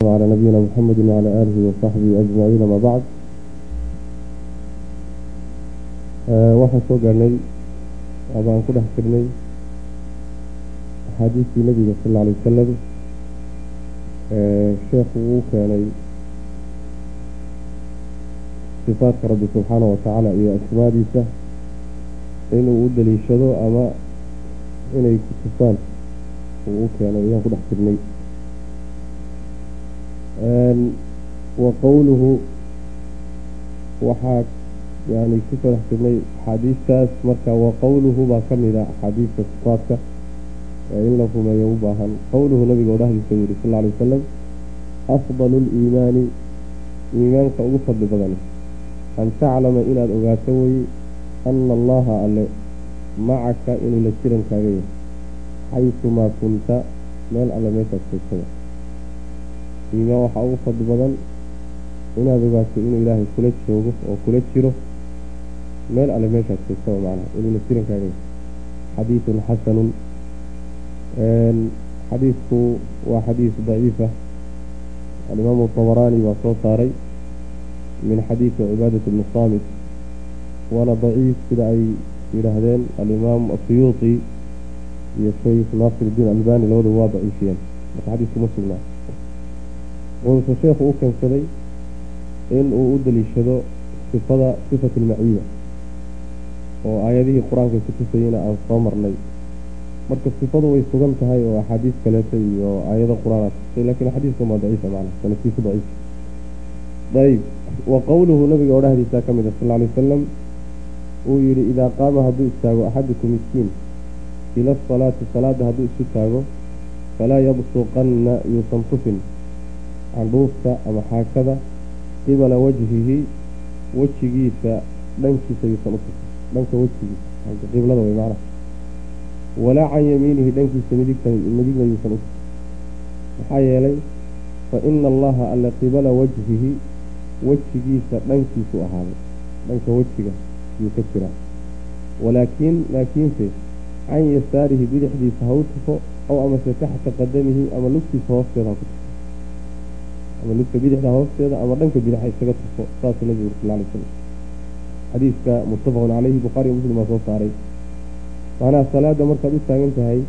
على نبينا محمد وعلى آله وصحبه أجمعين ما بعد waxaan soo gaarnay abaan ku dhex jirnay axaadiistii nebiga sal alla alay wasalam sheekhu uu keenay sifaadka rabbi subxaana wa tacaala iyo asmaadiisa inuu u daliishado ama inay ku tufaan uu u keenay ayaan ku dhex jirnay wa qowluhu waxaa yani ku soo dhex jirnay axaadiistaas marka wa qowluhu baa ka mid a axaadiista sifaadka ee in la rumeeyo u baahan. Qowluhu nabiga oo dhahdiisa yidhi sal alay wasalam afdalu liimaani iimaanka ugu fadli badan an taclama inaad ogaato weye ana allaha alle macaka inuu la jirankaaga yahay xaysumaa kunta meel alle meeshaad joogtada iimaan waxaa ugu fadli badan inaad ogaato inuu ilaahay kula joogo oo kula jiro. Meel alle meeshaad joogtaba macnaha inuu la jirankaaga xadiidun xasanun xadiidku waa xadiis daciifa alimaamu tabaraani baa soo saaray min xadiidi cibaadat bni saamit. Waana daciif sida ay yidhaahdeen alimaam asuyuuti iyo sheykh naasir iddiin albani labadaba waa daciifiyeen. Marka xadiisku ma sugnaa wuxuuse sheekhu u keensaday in uu u daliishado sifada sifat almaciya oo aayadihii qur'aanka ku tusayeyna aan soo marnay. Marka sifadu way sugan tahay oo axaadiis kaleeto iyo aayado qur'aan aa tusay laakiin xadiiskan waa daciifa macna sanadkiisu daciif. Ayb wa qowluhu nabiga oo dhahdiisaa ka mid a sal alay wasalam uu yihi idaa qaama hadduu istaago axadukum miskiin ila asalaati salaada hadduu isu taago falaa yabsuqanna yuusan tufin candhuufta ama xaakada qibala wajhihi wejigiisa dhankiisa yuusan utufin dhanka wejigiisa qiblada way macnaha. Walaa can yamiinihi dhankiisa midigna yuusan utufin maxaa yeelay fa ina allaha alla qibala wajhihi wejigiisa dhankiisu ahaaday. Dhanka wejiga yuu ka jiraa. Walaakiin laakiinse can yasaarihi bidixdiisa ha u tufo aw amase taxta qadamihi ama lugtiisa hoosteeda ha ku tufo ama lugta bidixda hoosteeda ama dhanka bidixa isaga tufo saasuu nabigu uri sal alay slam xadiiska muttafaqun caleyhi bukhaariyo muslim baa soo saaray. Macnaha salaada markaad u taagan tahay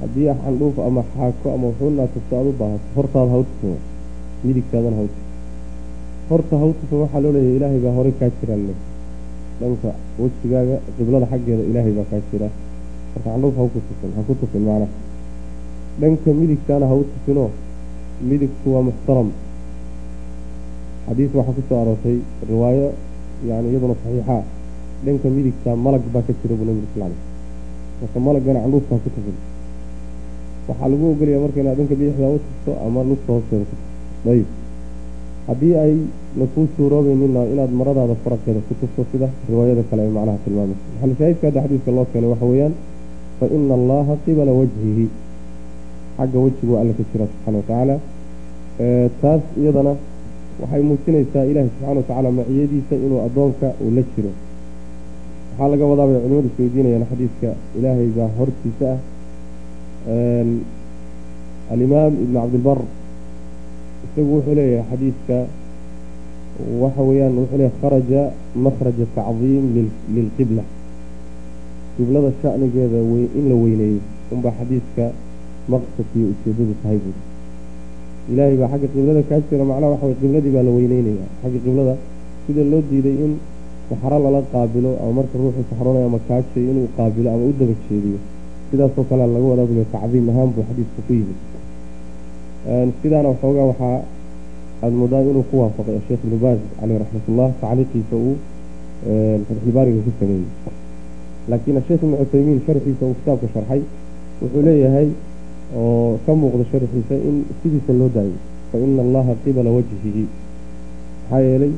haddii xandhuuf ama xaako ama wuxuunaa tufto aada u baahato. Hortaada ha u tufin midigtaadana ha u tufin horta ha u tufin waxaa loo leeyahay ilaahay baa horey kaa jiraan le dhanka wejigaaga qiblada xaggeeda ilaahay baa kaa jira marka xandhuuf ha ku tufin ha ku tufin macnaha. Dhanka midigtaana ha u midigtu waa muxtaram. Xadiis waxaa ku soo aroortay riwaayo yani iyaduna saxiixa. Dhanka midigta malag baa ka jira buu nabigu sal marka malaggana candhuufta ha ku tufin waxaa lagu ogolaya marka inaad dhanka bidixda u tufto ama lugta hoosteeda ayib haddii ay lakuu suuroobeynina inaad maradaada faraqeeda ku tufto sida riwaayada kale ay macnaha tilmaamaysa maxalushaahidka hadda xadiiska loo keenay? Waxa weeyaan fa ina allaha qibala wajhihi xagga wejigu alla ka jira subxana watacaala taas iyadana waxay muujinaysaa ilaahi subxana watacaala maciyadiisa inuu addoonka uu la jiro. Waxaa laga wadaa bay culimadu isweydiinayaan xadiiska ilaahay baa hortiisa ah. Alimaam ibnu cabdilbar isagu wuxuu leeyahay xadiiska waxa weeyaan wuxuu leeyahay kharaja makhraja tacdiim lilqibla qiblada shanigeeda in la weyneeyo. Unbaa xadiiska maqsadkiiyo ujeedadu tahay buuri ilaahay baa xagga qiblada kaa jira macnaha waxa way qibladii baa la weyneynaya xagga qiblada sida loo diiday in saxro lala qaabilo ama marka ruuxu saxroonaya ama kaajayo inuu qaabilo ama u daba jeediyo sidaasoo kale laga wadaa bule tacdiim ahaan buu xadiisku ku yimid. Sidaana waxoogaa waxaa aada moodaa inuu ku waafaqay sheekh ibnu baaz caleyh raxmatullah tacliiqiisa uu fatxulbaariga ku sameeyey. Laakiin asheekh ibnu cuthaymiin sharxiisa uu kitaabka sharxay wuxuu leeyahay oo ka muuqda sharxiisa in sidiisa loo daayo. Fa ina allaha qibala wajhihi. Maxaa yeelay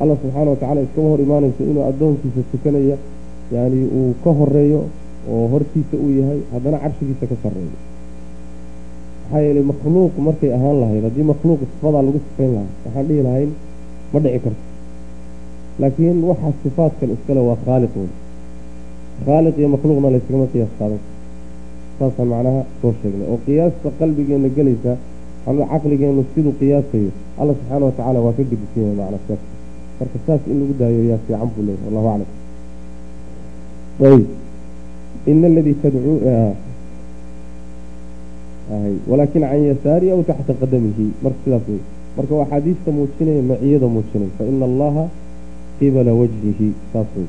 allah subxaana watacala iskama hor imaanayso inuu addoonkiisa tukanaya yani uu ka horeeyo oo hortiisa uu yahay haddana carshigiisa ka sarreeyo. Maxaa yeelay makhluuq markay ahaan lahayd haddii makhluuq sifadaa lagu sifayn lahaa waxaan dhihi lahayn ma dhici karto. Laakiin waxaa sifaadkan iskale waa khaaliq wey khaaliq iyo makhluuqna layskagama qiyaas qaadan saasaan macnaha soo sheegnay. Oo qiyaasta qalbigeena gelaysa caqligeenu siduu qiyaasayo alla subxaana watacaala waa ka gedisan yahay macna saas. Marka saas in lagu daayo yaa fiican buu leeyahy wallahu aclam. Ayb ina aladii tadcuu walaakin can yasaari aw taxta qadamihi. Marka sidaas wey marka waa axaadiista muujinaya maciyada muujinay faina allaha qibala wajhihi. Saas wey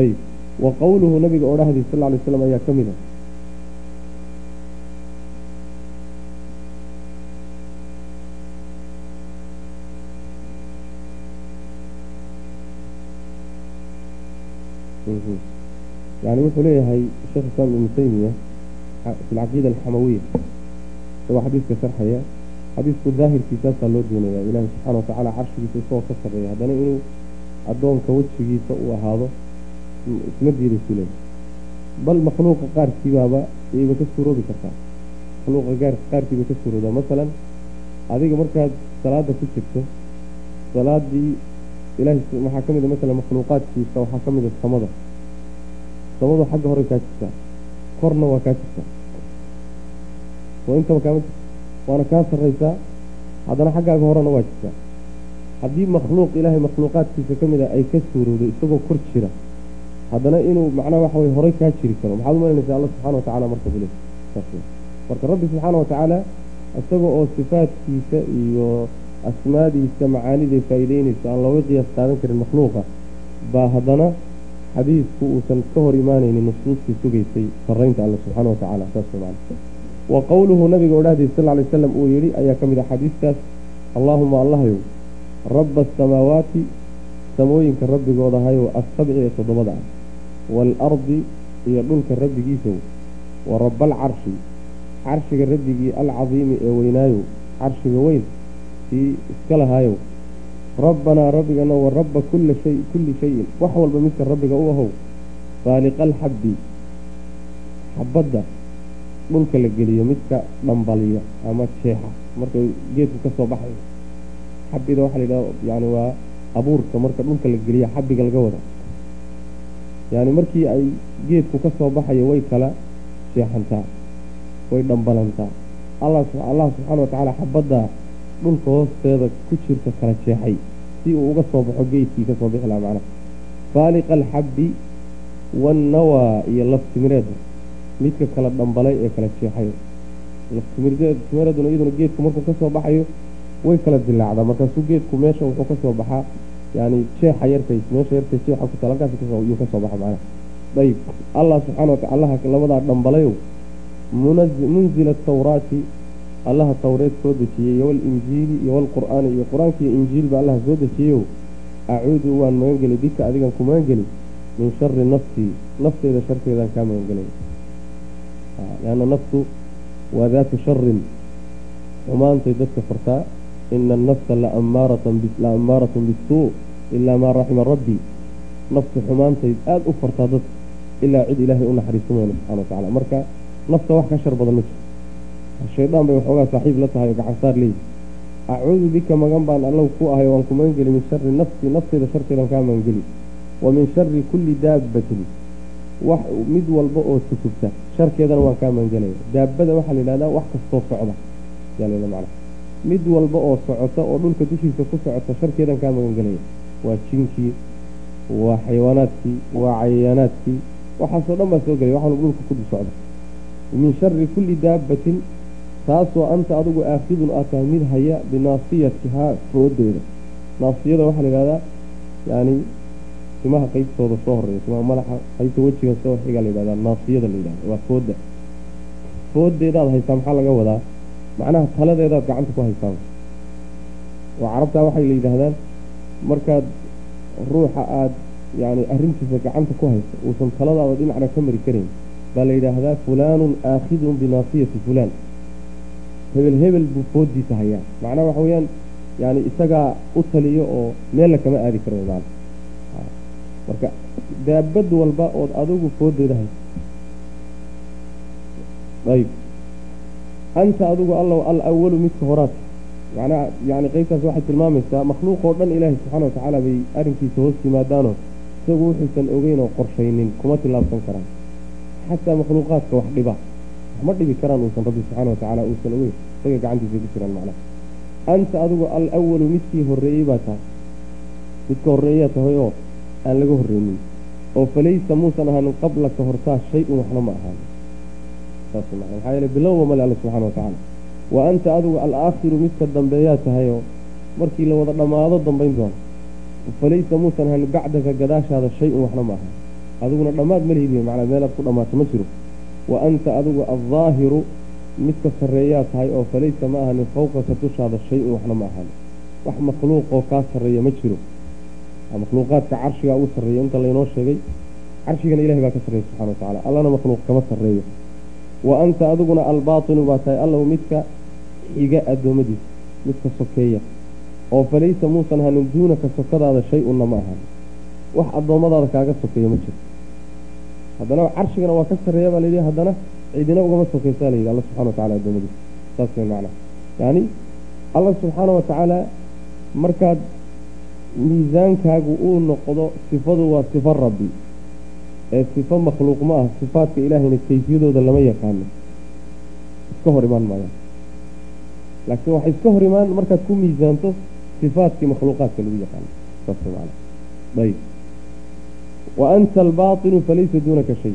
ayb wa qowluhu nabiga odhahdi sal ly slam ayaa ka mid a yani wuxuu leeyahay sheekh islaam ibnu taymiya fi lcaqiida alxamawiya isagoo xadiiska sharxaya xadiisku daahirkiisaasaa loo doonaya ilaahi subxana watacaala carshigiisa isagoo ka sarreeya haddana inuu addoonka wejigiisa uu ahaado isma diidaysu leeyahy bal makhluuqa qaarkiibaaba ayba ka suuroobi kartaa makhluuqa qaarkiiba ka suuroodaa masalan adiga markaad salaada ku jirto salaadii ilahi waxaa ka mid a masalan makhluuqaadkiisa waxaa ka mid a samada xagga hore kaa jirtaa korna waa kaa jirtaa oo intaba kaama jirta waana kaa sarraysaa haddana xaggaaga horena waa jirtaa haddii makhluuq ilaahay makhluuqaadkiisa ka mid a ay ka suurowdo isagoo kor jira haddana inuu macnaha waxa weye horey kaa jiri karo. Maxaad umalanaysaa alla subxana watacala marka bule marka rabbi subxaana watacaala isaga oo sifaadkiisa iyo asmaadiisa macaaniday faa'iideynayso aan looga qiyaas qaadan karin makhluuqa baa haddana xadiisku uusan ka hor imaanaynin nusuustii sugaysay sarraynta alle subxaana watacaala saas man wa qowluhu nabiga odhahdiis sal lay slam uu yihi ayaa ka mid ah xadiiskaas allaahuma allahyow rabba asamaawaati samooyinka rabbigooda hayow assabci ee toddobada ah waalardi iyo dhulka rabbigiisow wa rabba alcarshi carshiga rabbigii alcadiimi ee weynaayow carshiga weyn kii iska lahaayow rabbanaa rabbigana wa rabba kulla shay kulli shayin wax walba midka rabbiga u ahow faaliqa alxabbi xabadda dhulka la geliyo midka dhambaliya ama jeexa marka geedku ka soo baxayo xabida waxaa la yidhaha yani waa abuurka marka dhulka la geliya xabiga laga wada yani markii ay geedku ka soo baxayo way kala jeexantaa way dhambalantaa allah subxaana watacaala xabaddaa dhulka hoosteeda ku jirta kala jeexay si uu uga soo baxo geedkii ka soo bixi laha macnaha. Faaliqa alxabbi wannawaa iyo laftimireeda midka kala dhambalay ee kala jeexayo laftimireeduna iyaduna geedku markuu ka soo baxayo way kala dilaacdaa markaasuu geedku meesha wuxuu ka soo baxaa yani jeexa yarkay meesha yarkay jeexa ku taal halkaas yuu ka soo baxa macnaha. Ayib allah subxaana wataala allaha labadaa dhambalayow munzila atawraati allaha tawreed soo dejiyey iyo walinjiili iyo walqur'aani iyo qur'aanka iyo injiilba allaha soo dejiyeyow acuudu waan magangeli bika adigan ku magangeli min shari nafsii nafteyda sharteedaan kaa magangelay lianna naftu waa daatu sharin xumaantay dadka fartaa ina annafsa la ammaaratun bisuu ilaa maa raxima rabbii naftu xumaantay aada u fartaa dadka ilaa cid ilaahay u naxariiso mooyane subxana watacala marka nafta wax ka shar badan ma jiro shaydaan bay waxoogaa saaxiib la tahay oo gacansaar leeyihi acuudu bika magan baan allow ku ahay waan ku magangeli min shari nafsi nafteyda sharteedan kaa magangeli wa min shari kulli daabbatin. Wax mid walba oo tutubta sharkeedana waan kaa magangelaya daabada waxaa la yidhahdaa wax kastoo socda. Yaa la macna. Mid walba oo socota oo dhulka dushiisa ku socota sharkeedan kaa magangelaya waa jinkii waa xayawaanaadkii waa cayayaanaadkii waxaasoo dhan baa soo gelaya wax walba dhulka ku socda. Min shari kulli daabbatin taasoo anta adigu aakidun aad tahay mid haya binaasiyatihaa foodeeda naasiyada waxaa la yidhahdaa yani timaha qeybtooda soo horreeya timaha madaxa qeybta wejiga soo xiga la yidhahdaa naasiyada la yidhahda waa fooda foodeedaad haysaa maxaa laga wadaa? Macnaha taladeedaad gacanta ku haysaa oo carabtaa waxay la yidhaahdaan markaad ruuxa aad yani arrintiisa gacanta ku hayso uusan taladaada dhinacna ka mari karayn baa la yidhaahdaa fulaanun aakhidun binaasiyati fulaan hebel hebel buu foodiisa hayaa. Macnaha waxa weeyaan yani isagaa u taliyo oo meella kama aadi karo maana marka daabad walba ood adigu foodeeda hayso ayb anta adigu allow al awalu midka horaad. Macnaha yani qeybtaas waxay tilmaamaysaa makhluuq oo dhan ilaahay subxaana watacaala bay arrinkiisa hoos yimaadaanoo isagu wuxuusan ogeyn oo qorshaynin kuma tillaabsan karaan. Xataa makhluuqaadka wax dhiba ma dhibi karaan uusan rabbi subxaana watacaala uusan ogeyn isaga gacantiisa ku jiraan macnaha anta adigu alawalu midkii horreeyey baa tahay. Midka horreeyaa tahay oo aan laga horreynin. Oo falaysa muusan ahaanin qablaka hortaa shay-un waxna ma ahaanin saas macna maxaa yeele bilowba male alla subxana watacaala wa anta adigu alaakhiru midka dambeeyaa tahay oo markii la wada dhammaado dambayn doono falaysa muusan ahaanin bacdaka gadaashaada shay-un waxna ma ahaan adiguna dhammaad ma lihid macnaa meelaad ku dhammaato ma jiro wa anta adigu aldaahiru midka sarreeyaa tahay oo falaysa ma ahanin fawqaka dushaada shay-un waxna ma ahaan wax makhluuqoo kaa sarreeya ma jiro. Makhluuqaadka carshigaa ugu sarreeya inta laynoo sheegay carshigana ilahay baa ka sarreeya subxana watacala allana makhluuq kama sarreeyo. Wa anta adiguna albaatinu baa tahay allow midka xiga addoommadiisa midka sokeeya. Oo falaysa muusan ahanin duunaka sokadaada shay-unna ma ahaan wax addoommadaada kaaga sokeeya ma jiro haddana carshigana waa ka sarreeya baa layidhi haddana cidina ugama sokaysaa layidhi alla subxana watacala addoommadiisa saas way macnaa yacni alla subxaana wa tacaala markaad miisaankaagu uu noqdo sifadu waa sifo rabbi ee sifo makhluuq ma ah sifaadka ilaahayna kayfiyadooda lama yaqaano. Iska hor imaan maayaan laakiin waxay iska hor imaan markaad ku miisaanto sifaadkii makhluuqaadka lagu yaqaano. Saas macana ayb wa anta albaatinu falaysa duunaka shay.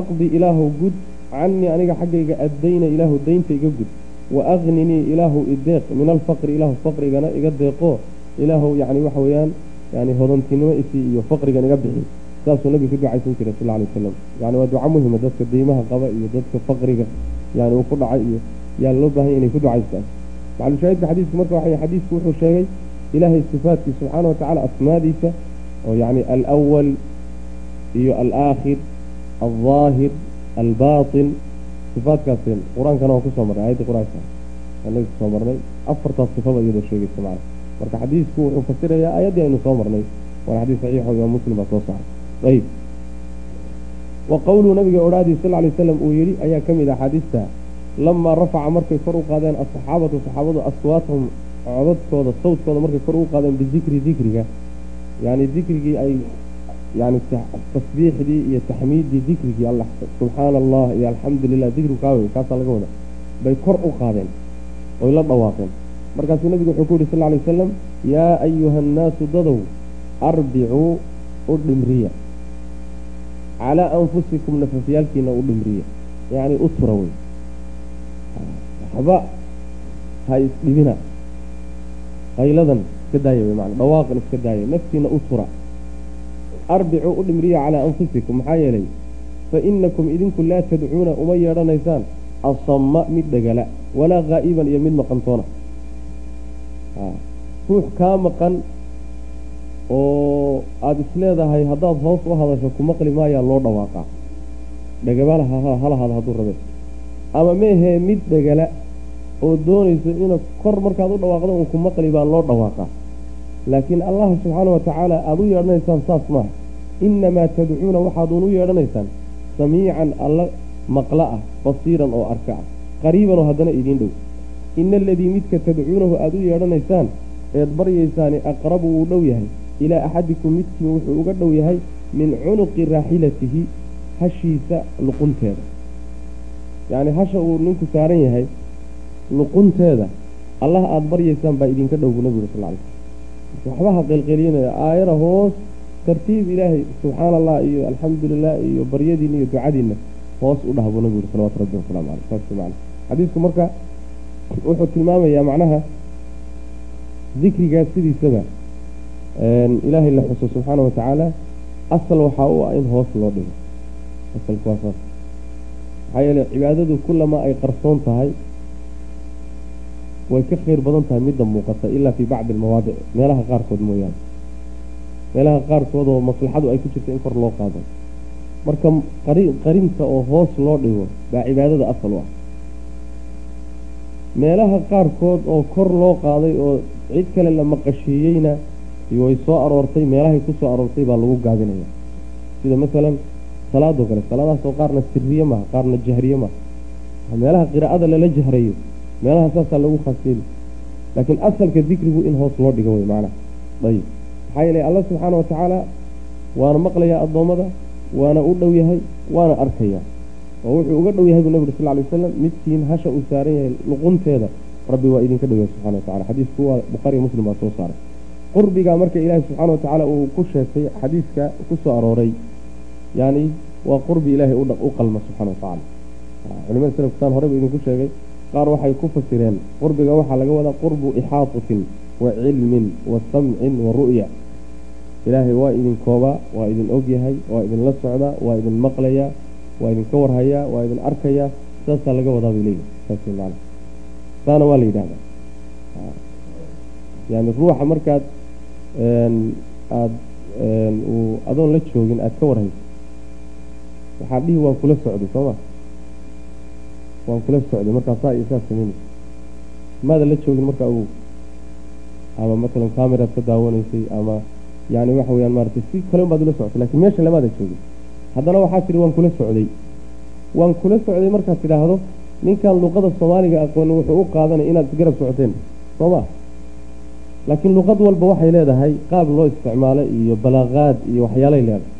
Aqdi ilaahu gud canii aniga xaggayga addayna ilaahu daynta iga gud. Wa agninii ilaahu ideeq min alfaqri ilaahu faqrigana iga deeqoo ilaahu yani waxa weeyaan yani hodantinimo isii iyo faqrigan iga bixi. Saasuu nabiga ka ducaysan jiray sal alay wasalam yani waa duca muhima dadka deymaha qaba iyo dadka faqriga yani uu ku dhacay iyo yaa loo baahanya inay ku ducaystaan maclushaahidka xadiisku marka waxa xadiisku wuxuu sheegay ilaahay sifaadkii subxaana watacala asmaadiisa oo yani alawal iyo alaakhir aldaahir albaatin sifaadkaaseen qur'aankana waan ku soo marnay ayadda qur'aanka. Anaga ku soo marnay. Afartaas sifada iyadoo sheegaysa macana marka xadiisku wuxuu fasirayaa ayaddii aynu soo marnay waana xadiis saxiixo imaam muslim baa soo saaray ayib. Wa qowluu nabiga odhaadii sal lay slam uu yidhi ayaa ka mid ah axaadiista lamaa rafaca markay kor u qaadeen asaxaabatu saxaabadu aswaatahum codadkooda sawdkooda markay kor u qaadeen bidikri dikriga yani dikrigii ay yani tasbiixdii iyo taxmiiddii dikrigii alla subxaana allah iyo alxamdu lilah dikrigu kaawey kaasaa laga wada bay kor u qaadeen oy la dhawaaqeen markaasuu nabigu wuxuu ku yihi sal lay wasalam yaa ayuha annaasu dadow arbicuu u dhimriya calaa anfusikum nafafyaalkiina u dhimriya yacni u tura wey waxba ha isdhibina qayladan iska daaya wey maana dhawaaqan iska daaya naftiina u tura. Arbicuu u dhimriya calaa anfusikum maxaa yeelay fa inakum idinku laa tadcuuna uma yeedhanaysaan asamma mid dhegala walaa haa'iban iyo mid maqantoona. Ruux kaa maqan oo aada isleedahay haddaad hoos u hadasho ku maqli maayaa loo dhawaaqaa. Dhegabala halahaada hadduu rabe ama meehee mid dhegala oo doonayso ina kor markaad u dhawaaqdo un ku maqli baa loo dhawaaqaa laakiin allah subxaana wa tacaala aada u yeedhanaysaan saas maaha innamaa tadcuuna waxaaduun u yeedhanaysaan samiican alla maqla ah basiiran oo arka ah. Qariiban oo haddana idiin dhow. Ina aladii midka tadcuunahu aada u yeedhanaysaan eed baryaysaani aqrabu wuu dhow yahay. Ilaa axadikum midkiin wuxuu uga dhow yahay min cunuqi raaxilatihi hashiisa luqunteeda. Yacni hasha uu ninku saaran yahay luqunteeda. Allah aada baryaysaan baa idinka dhow buu nabigu sal ly slm waxbaha qeylqeeliyanaya aayada hoos tartiib ilaahay subxaana allah iyo alxamdu lilah iyo baryadiina iyo ducadiina hoos u dhaha buu nabigu yuri salawatu rabbi wasalaamu caleyh saas man xadiisku marka wuxuu tilmaamayaa macnaha dikrigaas sidiisaba. Ilaahay la xuso subxaana wa tacaala asal waxaa u ah in hoos loo dhigo. Asalku maxaa yeele cibaadadu kullama ay qarsoon tahay way ka khayr badan tahay midda muuqata ilaa fii bacdi almawaadic meelaha qaarkood mooyaane. Meelaha qaarkood oo maslaxadu ay ku jirta in kor loo qaado. Marka qarinta oo hoos loo dhigo baa cibaadada asal u ah. Meelaha qaarkood oo kor loo qaaday oo cid kale la maqashiiyeyna way soo aroortay meelahay ku soo aroortay baa lagu gaabinaya. Sida masalan salaadoo kale salaadahaasoo qaarna siriye maha qaarna jahriye maha meelaha qiraa'ada lala jahrayo meelaha saasaa lagu khaaseeli laakiin asalka dikrigu in hoos loo dhigo wey macnaha ayib. Maxaa yeelay alla subxaana wa tacaala waana maqlayaa addoommada waana u dhow yahay waana arkayaa. Oo wuxuu uga dhow yahay buu uri sal lay wasalam midkiin hasha uu saaran yahay luqunteeda rabbi waa idinka dhow yahay subxana watacala xadiisku waa bukhaariyo muslim baa soo saaray. Qurbigaa marka ilaahi subxaana watacaala uu ku sheegtay xadiiska ku soo arooray yani waa qurbi ilaahay u qalma subxana watacala culimada salafkusaan horey buu idinku sheegay qaar waxay ku fasireen qurbiga waxaa laga wadaa qurbu ixaatatin wa cilmin wa samcin wa ru'ya. Ilaahay waa idin koobaa waa idin ogyahay waa idinla socdaa waa idin maqlayaa waa idinka warhayaa waa idin arkayaa saasaa laga wadaa bay leeyihi saas man saana waa la yidhahdaa yani ruuxa markaad aad adoon la joogin aada ka warhayso waxaad dhihi waan kula socday sooma waan kula socday markaasaa iyo saas samaynaysa maada la joogin marka awow ama matalan cameraad ka daawanaysay ama yani waxa weyaan maaragtay si kale un baad ula socotay laakiin meesha lamaada joogin. Haddana waxaa tihi waan kula socday. Waan kula socday markaad tidhaahdo ninkan luqada soomaaliga aqooni wuxuu u qaadanay inaad isgarab socoteen. Soo ma? Laakiin luqad walba waxay leedahay qaab loo isticmaalo iyo balaaqaad iyo waxyaalay leedahay.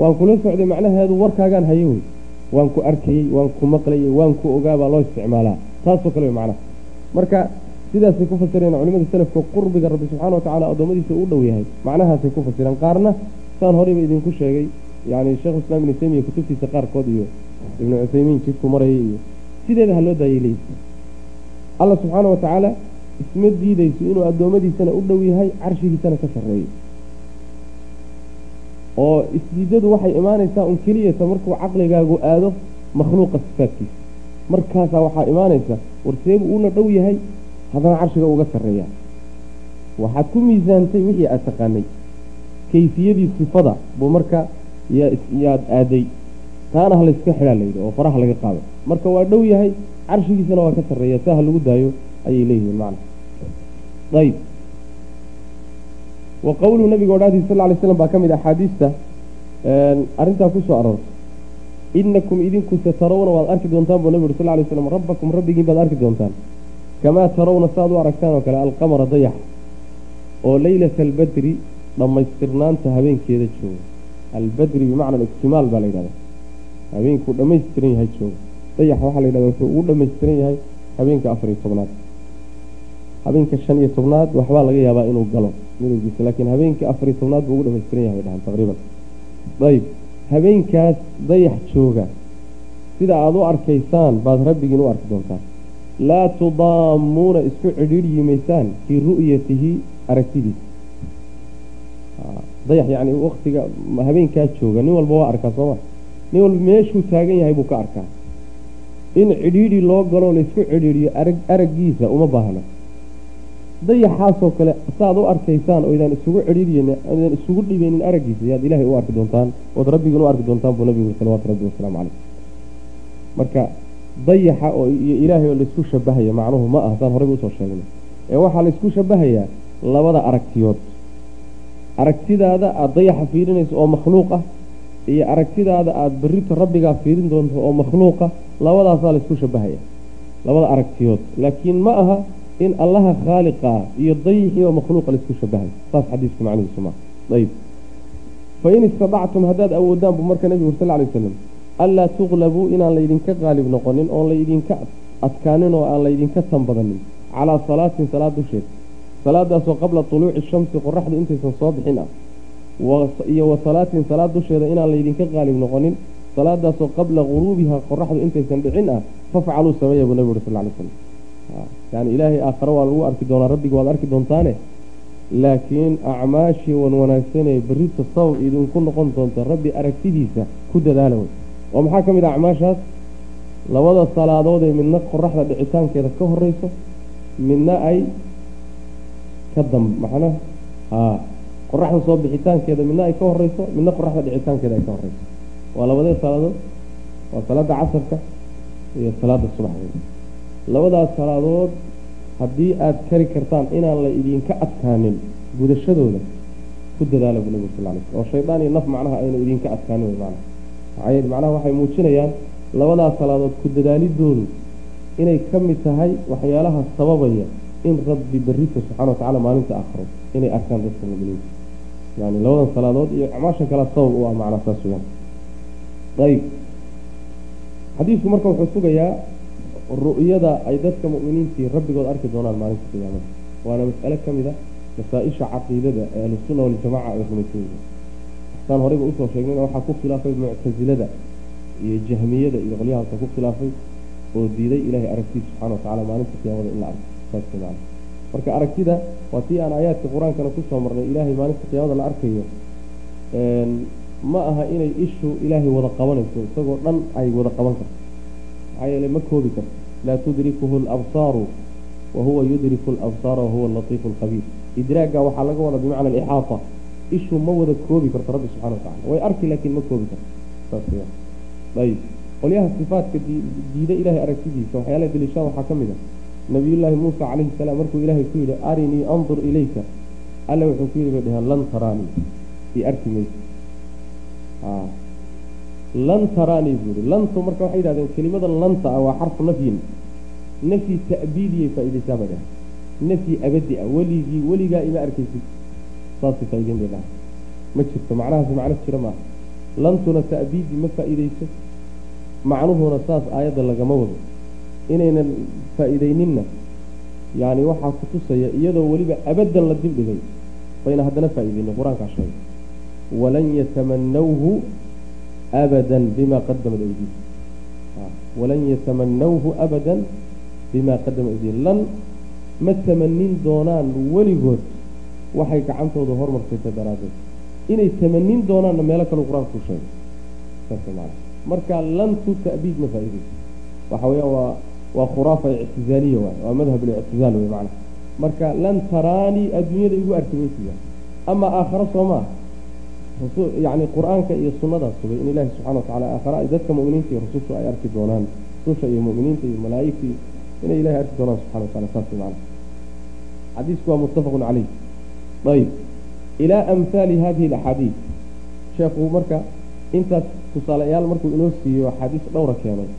Waan kula socday macnaheedu warkaagaan hayo wey waan ku arkayey waan ku maqlayey waan ku ogaabaa loo isticmaalaa. Taasoo kale wey macnaha. Marka sidaasay ku fasireen culimada selafka qurbiga rabbi subxana watacala addoommadiisa u dhow yahay. Macnahaasay ku fasireen. Qaarna saan horeyba idinku sheegay yani sheekhu islam ibnu taymiya kutubtiisa qaarkood iyo ibnu cuthaymiin jidku marayay iyo sideeda ha loo daayay leeyihi alla subxaana wa tacaala isma diidayso inuu addoommadiisana u dhow yahay carshigiisana ka sarreeyo oo isdiidadu waxay imaanaysaa un keliyata markuu caqligaagu aado makhluuqa sifaadkiisa. Markaasaa waxaa imaanaysa warseebu uuna dhow yahay haddana carshiga uga sarreeyaa waxaad ku miisaantay wixii aad taqaanay. Kayfiyadii sifada buu marka yaad aaday. Taana ha layska xidhaa layidhi oo faraha laga qaado. Marka waa dhow yahay carshigiisana waa ka sarreeya. Saa ha lagu daayo ayay leeyihiin macna. Ayb wa qowluhu nabiga odhaadiis sal lay slam baa ka mid axaadiista arrintaa ku soo aroortay inakum idinku satarawna waad arki doontaan buu nabi uri sal lay slam rabbakum rabbigiin baad arki doontaan. Kamaa tarawna saaad u aragtaan oo kale alqamara dayax oo leylata albadri dhammaystirnaanta habeenkeeda jooga. Albadri bimacna iktimaal baa la yidhahda habeenkuu dhammaystiran yahay jooga. Dayax waxaa la yidhahda wuxuu ugu dhammaystiran yahay habeenka afar iyo tobnaad. Habeenka shan iyo tobnaad waxbaa laga yaabaa inuu galo midowgiisa laakiin habeenka afar iyo tobnaad buu ugu dhamaystiran yahay bay dhahaan taqriiban. Ayb habeenkaas dayax jooga. Sida aada u arkaysaan baad rabbigiin u arki doontaan. Laa tudaamuuna isku cidhiidhyi maysaan fii ru'yatihi aragtidiisa dayax yacni waktiga habeenkaa jooga nin walba waa arkaa sooma nin walba meeshuu taagan yahay buu ka arkaa. In cidhiidhi loo galoo laysku cidhiidhiyo arag araggiisa uma baahna dayaxaasoo kale saaad u arkaysaan oydaan isugu cidhiidhiyeen oydaan isugu dhibeynin araggiisa yaad ilaahay u arki doontaan ood rabbigiin u arki doontaan buu nabigu salawatu rabbi wasalaamu caleyh marka dayaxa oo iyo ilaahay oo laysku shabahaya macnuhu ma ah saan horeyba u soo sheegnay. Ee waxaa laysku shabahayaa labada aragtiyood. Aragtidaada aada dayaxa fiirinayso oo makhluuq ah iyo aragtidaada aada berrito rabbigaa fiirin doonto oo makhluuqa labadaasaa laysku shabahaya labada aragtiyood. Laakiin ma aha in allaha khaaliqa iyo dayixii oo makhluuqa laysku shabahayo saas xadiiska macnihiisu maa ayb fain istadactum haddaad awoodaan buu marka nebigu sal lay waslam anlaa tuqlabuu inaan laydinka qaalib noqonin oon laydinka adkaanin oo aan laydinka tanbadanin calaa salaatin salaad dusheed salaadaasoo qabla tuluuci shamsi qoraxdu intaysan soo bixin ah. Iyo wa salaatin salaad dusheeda inaan laydinka qaalib noqonin. Salaadaasoo qabla guruubiha qoraxdu intaysan dhicin ah fafcaluu sameeya buu nabi uri sal lay slam yani ilaahay aakhare waa lagu arki doonaa rabbiga waad arki doontaane. Laakiin acmaashii wan wanaagsanee berrito sabab idinku noqon doonta rabbi aragtidiisa ku dadaala wey. Oo maxaa ka mid ah acmaashaas? Labada salaadood ee midna qoraxda dhicitaankeeda ka horeyso midna ay ka dam macna haa qoraxda soo bixitaankeeda midna ay ka horeyso midna qoraxda dhicitaankeeda ay ka horeyso waa labadee salaadood waa salaada casarka iyo salaada subaxdeeda labadaas salaadood haddii aada kari kartaan inaan la idinka adkaanin gudashadooda ku dadaala buu nabigu sal oo shaydaan iyo naf macnaha aynu idinka adkaanin macnaha. Maxaa macnaha waxay muujinayaan labadaas salaadood ku dadaalidoodu inay ka mid tahay waxyaalaha sababaya in rabbi berrito subxana wa tacala maalinta aakhiro inay arkaan dadka muminiinta. Yani labadan salaadood iyo acmaashan kala sabab u ah macnaa saas weyaan ayb xadiisku marka wuxuu sugayaa ru'yada ay dadka mu'miniintii rabbigood arki doonaan maalinta qiyaamada. Waana mas'ale ka mid a masaa-isha caqiidada ee ahlusunna waljamaca ay rumaysan yihiin saan horeyba u soo sheegnayna waxaa ku khilaafay muctasilada iyo jahmiyada iyo qolyahaasa ku khilaafay oo diiday ilaahay aragtiisa subxana wa tacala maalinta qiyaamada in la arko. Saas maana marka aragtida waa tii aan aayaadka qur'aankana ku soo marnay ilaahay maalinta qiyaamada la arkayo ma aha inay ishu ilaahay wada qabanayso isagoo dhan ay wada qaban karto maxaa yeele ma koobi karto. Laa tudrikuhu labsaaru wa huwa yudriku labsaara wahuwa latiifu lkhabiir idraagga waxaa laga wadaa bimacna alixaata. Ishu ma wada koobi karto rabbi subxana wa tacala way arki laakiin ma koobi karto. Ayib qolyaha sifaatka diida ilahay aragtidiisa waxyaalaha daliishaa waxaa ka mid a. Nabiyullaahi muusa calayhi salaam markuu ilaahay ku yidhi arinii andur ilayka. Alle wuxuu ku yidhi bay dheheen lan taraanii i arki maysa lan taraanii buu yihi lantu marka waxay yidhahdeen kelimada lanta ah waa xarfu nafyin. Nafyi ta'biidiyay faaidaysaa bay dheheen nafyi abadi ah weligii weligaa ima arkaysid. Saasay faa'ideyn bay dhahay ma jirto macnahaasi macno jira maaha. Lantuna ta'biidi ma faa'iideyso macnuhuna saas aayadda lagama wado. Inaynan faa'iideyninna yani waxaa ku tusaya iyadoo weliba abaddan la dib dhigay bayna haddana faa'iideynin qur'aankaa sheegay. Walan yatamanawhu abadan bima qadamat aydiihim walan yatamanawhu abadan bima qadamat aydiihim lan ma tamanin doonaan weligood waxay gacantooda hormarsayta daraaddeed inay tamanin doonaanna meelo kale qur'aanka ku sheegay saas maana marka lantu ta'biid ma faa'iideyso waxa weeyaan waa waa khuraafa ictizaaliya waay waa madhab lictizaal wey macana marka lan taraanii adduunyada igu arki maysiya ama aakharo soo maa yani qur'aanka iyo sunnadaa sugay in ilaahi subxana watacala aakhara. Ay dadka mu'miniinta iyo rusushu ay arki doonaan. Rususha iyo mu'miniinta iyo malaa'igta inay ilahay arki doonaan subxana watacala saas macana xadiisku waa muttafaqun caleyh ayib ilaa amhaali hadihi alaxaadiid sheekhu marka intaas tusaaleyaal markuu inoo siiyo axaadiis dhowra keenay.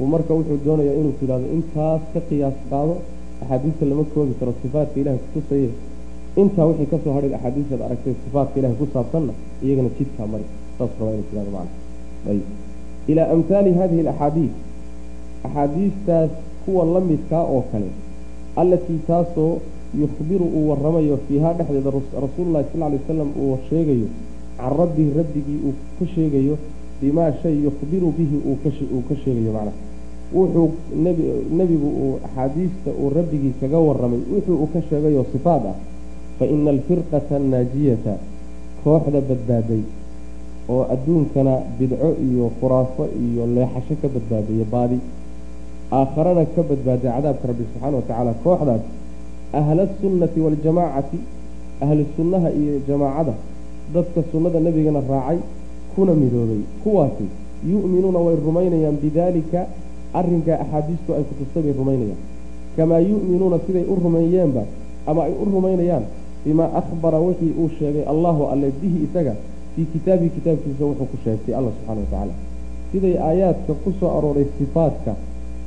Uu marka wuxuu doonayaa inuu tidhahdo intaas ka qiyaas qaado axaadiista lama koobi karo sifaatka ilahay kutusaye intaa wixii ka soo hadhay axaadiistaad aragtay sifaatka ilahay ku saabsanna iyagana jidkaa mari saas rabaa inuu tidhahdo macana ayib ilaa amhaali hadihi alaxaadiid axaadiistaas kuwa la midkaa oo kale allatii taasoo yukhbiru uu waramayo fiihaa dhexdeeda rasuululahi sal lay wasalam uu sheegayo can rabbihi rabbigii uu ka sheegayo bimaa shay yukhbiru bihi uu ka sheegayo macnaha wuxuu nebigu uu axaadiista uu rabbigii kaga waramay wuxuu uu ka sheegayo sifaad ah fa ina alfirqata annaajiyata kooxda badbaaday oo adduunkana bidco iyo khuraafo iyo leexasho ka badbaadaya baadi aakharana ka badbaaday cadaabka rabbi subxaana watacaala kooxdaas ahla sunnati waljamaacati ahlu sunnaha iyo jamaacada dadka sunnada nebigana raacay kuna midoobay kuwaasi yu'minuuna way rumaynayaan bidaalika arrinkaa axaadiistu ay kutustay bay rumaynayaan kamaa yu'minuuna siday u rumeeyeenba ama ay u rumaynayaan bimaa akhbara wixii uu sheegay allahu alle bihi isaga fii kitaabihi kitaabkiisa wuxuu ku sheegtay alla subxana wa tacaala. Siday aayaadka ku soo arooray sifaadka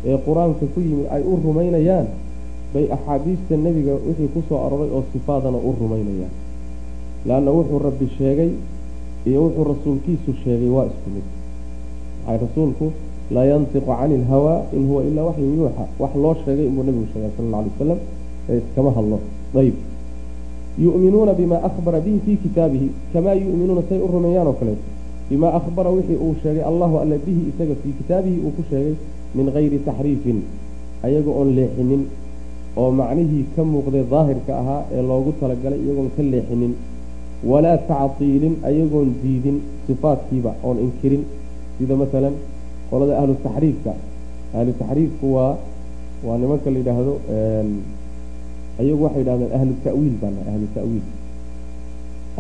ee qur'aanka ku yimid ay u rumaynayaan bay axaadiista nebiga wixii ku soo arooray oo sifaadana u rumaynayaan. Leanna wuxuu rabbi sheegay iyo wuxuu rasuulkiisu sheegay waa isku mid. Maxay rasuulku laa yantiqu cani ilhawaa in huwa ilaa waxyun yuuxa. Wax loo sheegay inbuu nebigu sheegay sala alla alay wasalam ee iskama hadlo. Ayb yu'minuuna bima akhbara bihi fii kitaabihi kamaa yu'minuuna say u rumeeyaan oo kaleeto bimaa akhbara wixii uu sheegay allahu alle bihi isaga fii kitaabihi uu ku sheegay min gayri taxriifin ayaga oon leexinin oo macnihii ka muuqday daahirka ahaa ee loogu talagalay iyagoon ka leexinin walaa tactiilin ayagoon diidin sifaadkiiba oon inkirin. Sida masalan qolada ahlu taxriifka ahlu taxriifku waa waa nimanka la yidhaahdo ayagu waxay yidhahdeen ahlu ta'wiil baana ahlu ta'wiil.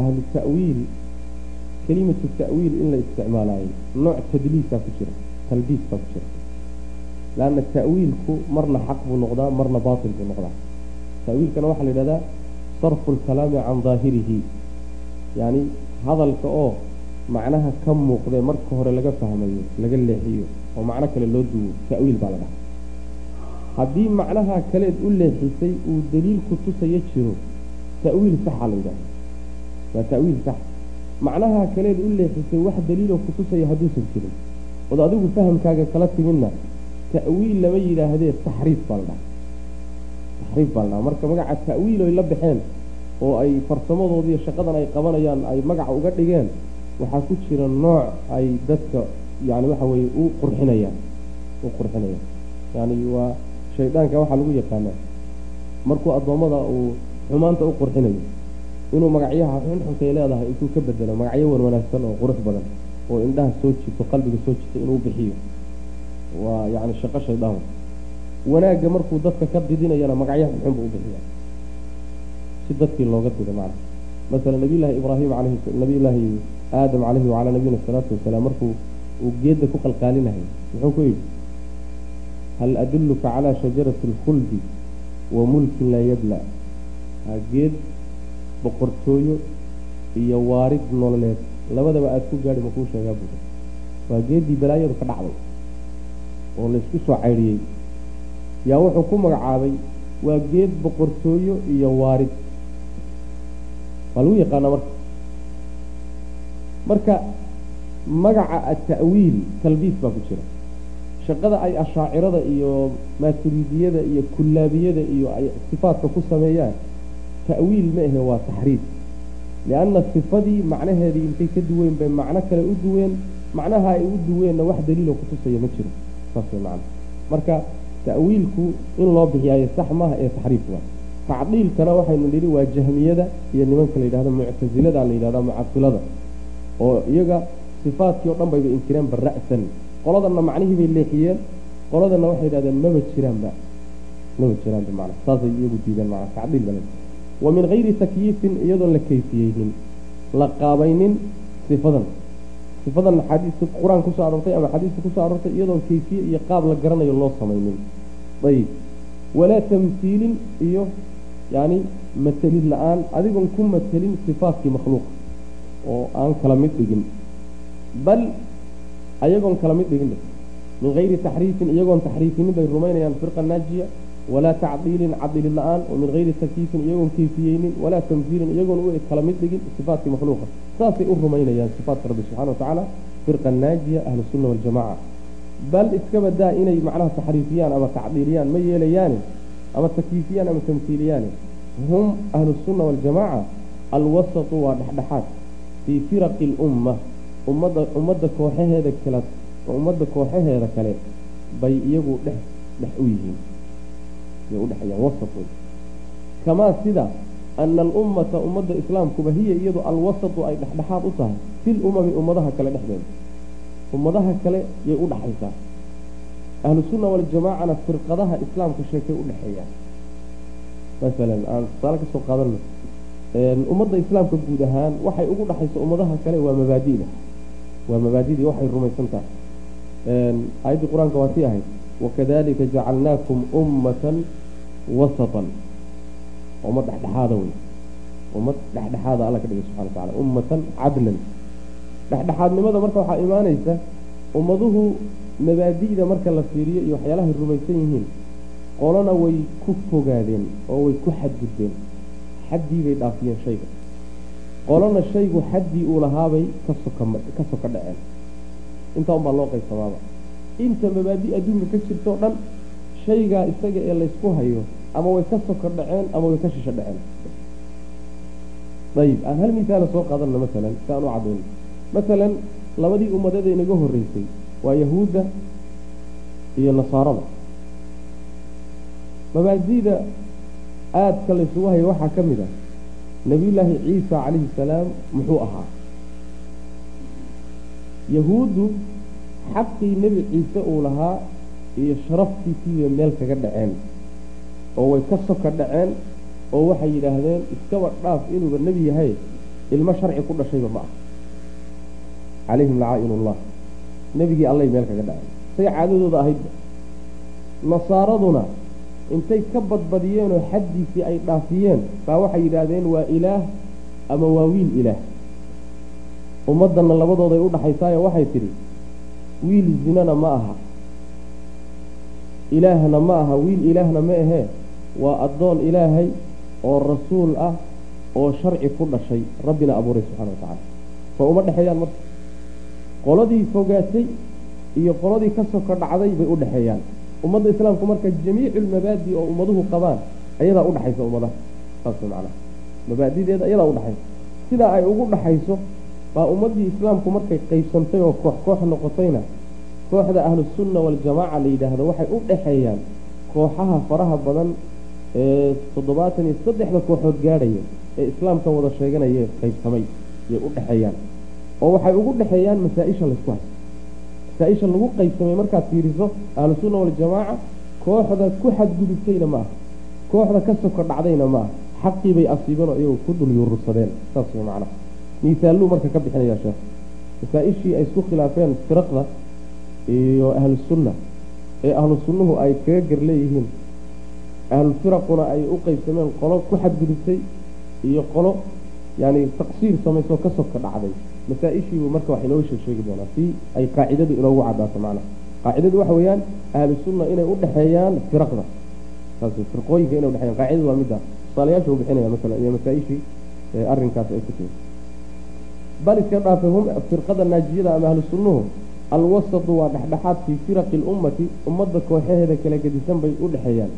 Ahlu ta'wiil kelimatu ta'wiil in la isticmaalaayo nooc tadliisaa ku jira talbiis baa ku jira. Leanna ta'wiilku marna xaq buu noqdaa marna baatil buu noqdaa. Ta'wiilkana waxaa la yidhahdaa sarfu lkalaami can daahirihi. Yacni hadalka oo macnaha ka muuqdee marka hore laga fahmayo laga leexiyo oo macno kale loo duwo ta'wiil baa la dhahaa haddii macnaha kaleed u leexisay uu daliilku tusayo jiro ta'wiil saxa la yidhahda waa ta'wiil sax. Macnaha kaleed u leexisay wax daliiloo kutusaya hadduusan jirin ood adigu fahamkaaga kala timidna ta'wiil lama yidhaahdee taxriif baa la dhaha taxriif baa la dhaha marka magaca ta'wiil oy la baxeen oo ay farsamadoodi iyo shaqadan ay qabanayaan ay magaca uga dhigeen waxaa ku jira nooc ay dadka yani waxa weeye u qurxinayaan. U qurxinayaan. Yani waa shaydaanka waxaa lagu yaqaanaa. Markuu addoommada uu xumaanta u qurxinayo inuu magacyaha xunxunkay leedahay intuu ka bedelo magacyo wan wanaagsan oo qurux badan oo indhaha soo jito qalbiga soo jito inuu bixiyo. Waa yani shaqo shaydaan. Wanaagga markuu dadka ka didinayana magacyaha xunxun buu u bixiya si dadkii looga dido macna masalan nabiyullaahi ibraahim alayhi nabiyullaahi aadam calayhi wacalaa nabiyina salaatu wasalaam markuu uu geedda ku qalqaalinahay muxuu ku yidhi hal adulluka calaa shajarati alkhuldi wa mulkin laa yabla geed boqortooyo iyo waarid nololeed labadaba aada ku gaadhi makuu sheegaa buda waa geeddii balaayadu ka dhacday oo laysku soo caydhiyey yaa wuxuu ku magacaabay waa geed boqortooyo iyo waarid waa lagu yaqaanaa marka marka magaca ata'wiil talbiis baa ku jira shaqada ay ashaacirada iyo maaturidiyada iyo kullaabiyada iyo ay sifaadka ku sameeyaan ta'wiil ma ahe waa taxriif lianna sifadii macnaheedii intay ka duween bay macno kale u duween macnaha ay u duweenna wax daliiloo kutusaya ma jiro saas way macna. Marka ta'wiilku in loo bixiyaayo sax maaha ee taxriif waa. Tacdiilkana waxaynu nidhi waa jahmiyada iyo nimanka la yidhahdo muctasilada la yidhahda mucasilada oo iyaga sifaadkii o dhan bayba inkireen bara'san qoladanna macnihii bay leexiyeen qoladanna waxay yidhahdeen maba jiraanba maba jiraanba macna saasay iyagu diideen macna tacdiil bale wa min hayri takyiifin iyadoon la kayfiyeynin la qaabaynin sifadan. Sifadan xadiiska qur'aan ku soo aroortay ama xadiiska ku soo aroortay iyadoon kayfiye iyo qaab la garanayo loo samaynin. Ayib walaa tamhiilin iyo yani matelid la'aan adigoon ku matelin sifaatkii makhluuqa oo aan kala mid dhigin. Bal ayagoon kala mid dhigin min hayri taxriifin iyagoon taxriifinin bay rumaynayaan firqa naajiya walaa tacdiilin cadilid la'aan oo min hayri takyiifin iyagoon kayfiyeynin walaa tamhiilin iyagoon u kala mid dhigin sifaatkii makhluuqa. Saasay u rumaynayaan sifaatka rabbi subxana watacaala firqa naajiya ahlusunna waljamaca bal iska badaa inay macnaha taxriifiyaan ama tacdiiliyaan ma yeelayaane ama takyiifiyaan ama tamhiiliyaane hum ahlusunna waljamaca alwasatu waa dhexdhexaad fii firaqi lumma ummadda ummadda kooxaheeda kale ummadda kooxaheeda kale bay iyagu dhex dhex u yihiin. Bay udhexeeyaan wasat wey kamaa sida ana alummata ummadda islaamkuba hiya iyadu alwasatu ay dhexdhexaad u tahay fil umami ummadaha kale dhexdeeda. Ummadaha kale yay u dhaxaysaa ahlusunna waljamaacana firqadaha islaamka sheekay u dhexeeyaan. Masalan aan tusaale ka soo qaadano ummadda islaamka guud ahaan waxay ugu dhaxayso ummadaha kale waa mabaadida waa mabaadidii waxay rumaysan tahay aayaddii qur'aanka waa sii ahayd wakadalika jacalnaakum ummatan wasatan. Ummad dhexdhexaada wey ummad dhexdhexaada alla ka dhigay subxana wa tacala ummatan cadlan. Dhexdhexaadnimada marka waxaa imaanaysa ummaduhu mabaadi'da marka la fiiriyo iyo waxyaalahay rumaysan yihiin qolona way ku fogaadeen oo way ku xadgudbeen. Xaddii bay dhaafiyeen shayga qolona shaygu xaddii uu lahaabay ka soka ka soka dhaceen. Intaa unbaa loo qaybsamaaba. Inta mabaadi adduunka ka jirto o dhan shaygaa isaga ee laysku hayo ama way ka soka dhaceen ama way ka shisho dhaceen. Ayib aan hal misaala soo qaadanno masalan si aan u cadayno masalan labadii ummadeeda inaga horreysay waa yahuudda iyo nasaarada. Mabaadida aadka laysugu hayo waxaa ka mid ah nebiyullaahi ciisa calayhi salaam muxuu ahaa. Yahuuddu xaqii nebi ciise uu lahaa iyo sharaftiisiibay meel kaga dhaceen oo way ka soka dhaceen oo waxay yidhaahdeen iskaba dhaaf inuuba nebi yahay ilmo sharci ku dhashayba ma ah. Calayhim lacaa-inullah nebigii allay meel kaga dhaceen. Say caadadooda ahaydba nasaaraduna intay ka badbadiyeenoo xaddiisii ay dhaafiyeen baa waxay yidhaahdeen waa ilaah ama waa wiil ilaah? Ummaddanna labadooday u dhaxaysaayo waxay tidhi wiil zinana ma aha ilaahna ma aha wiil ilaahna ma ahee. Waa addoon ilaahay oo rasuul ah oo sharci ku dhashay rabbina abuuray subxana wa tacaala. Soo uma dhexeeyaan marka. Qoladii fogaatay iyo qoladii ka soko dhacday bay udhexeeyaan ummadda islaamku marka jamiicu lmabaadi oo ummaduhu qabaan ayadaa udhexaysa ummadaha. Saas macnaha. Mabaadideeda ayadaa udhexaysa sidaa ay ugu dhexayso baa ummaddii islaamku markay qaybsantay oo koox koox noqotayna kooxda ahlusunna waljamaaca la yidhaahdo waxay u dhexeeyaan kooxaha faraha badan ee toddobaatan iyo saddexda kooxood gaadhaya ee islaamka wada sheeganaya qaybsamay yay u dhexeeyaan. Oo waxay ugu dhexeeyaan masaa-isha laysku haysto masaa-isha lagu qaybsamay markaad fiiriso ahlusunna waljamaaca kooxda ku xadgudubtayna ma aha. Kooxda ka soko dhacdayna ma aha. Xaqii bay asiibeen oo iyagoo ku dul yuurursadeen saas way macnaha miisaaluu marka ka bixinayaa sheekh. Masaa-ishii ay isku khilaafeen firaqda iyo ahlusunna ee ahlu sunnuhu ay kaga gar leeyihiin. Ahlufiraquna ay u qeybsameen qolo ku xadgudubtay iyo qolo yani taqsiir samaysoo ka soka dhacday masaa-ishiibu marka wax inooga sheeg sheegi doonaa si ay qaacidadu inoogu cadaato macnaha qaacidadu waxa weeyaan ahlu sunna inay u dhexeeyaan firaqda. Saas firqooyinka inay udhexeeyaan qaacidadu waa midda tusaalayaasha u bixinaya masalan iyo masaa-ishii arrinkaas ay ku timi bal iska dhaafay hum firqada naajiyada ama ahlu sunnuhu alwasatu waa dhexdhexaad fii firaqi lummati ummadda kooxaheeda kala gedisan bay u dhexeeyaan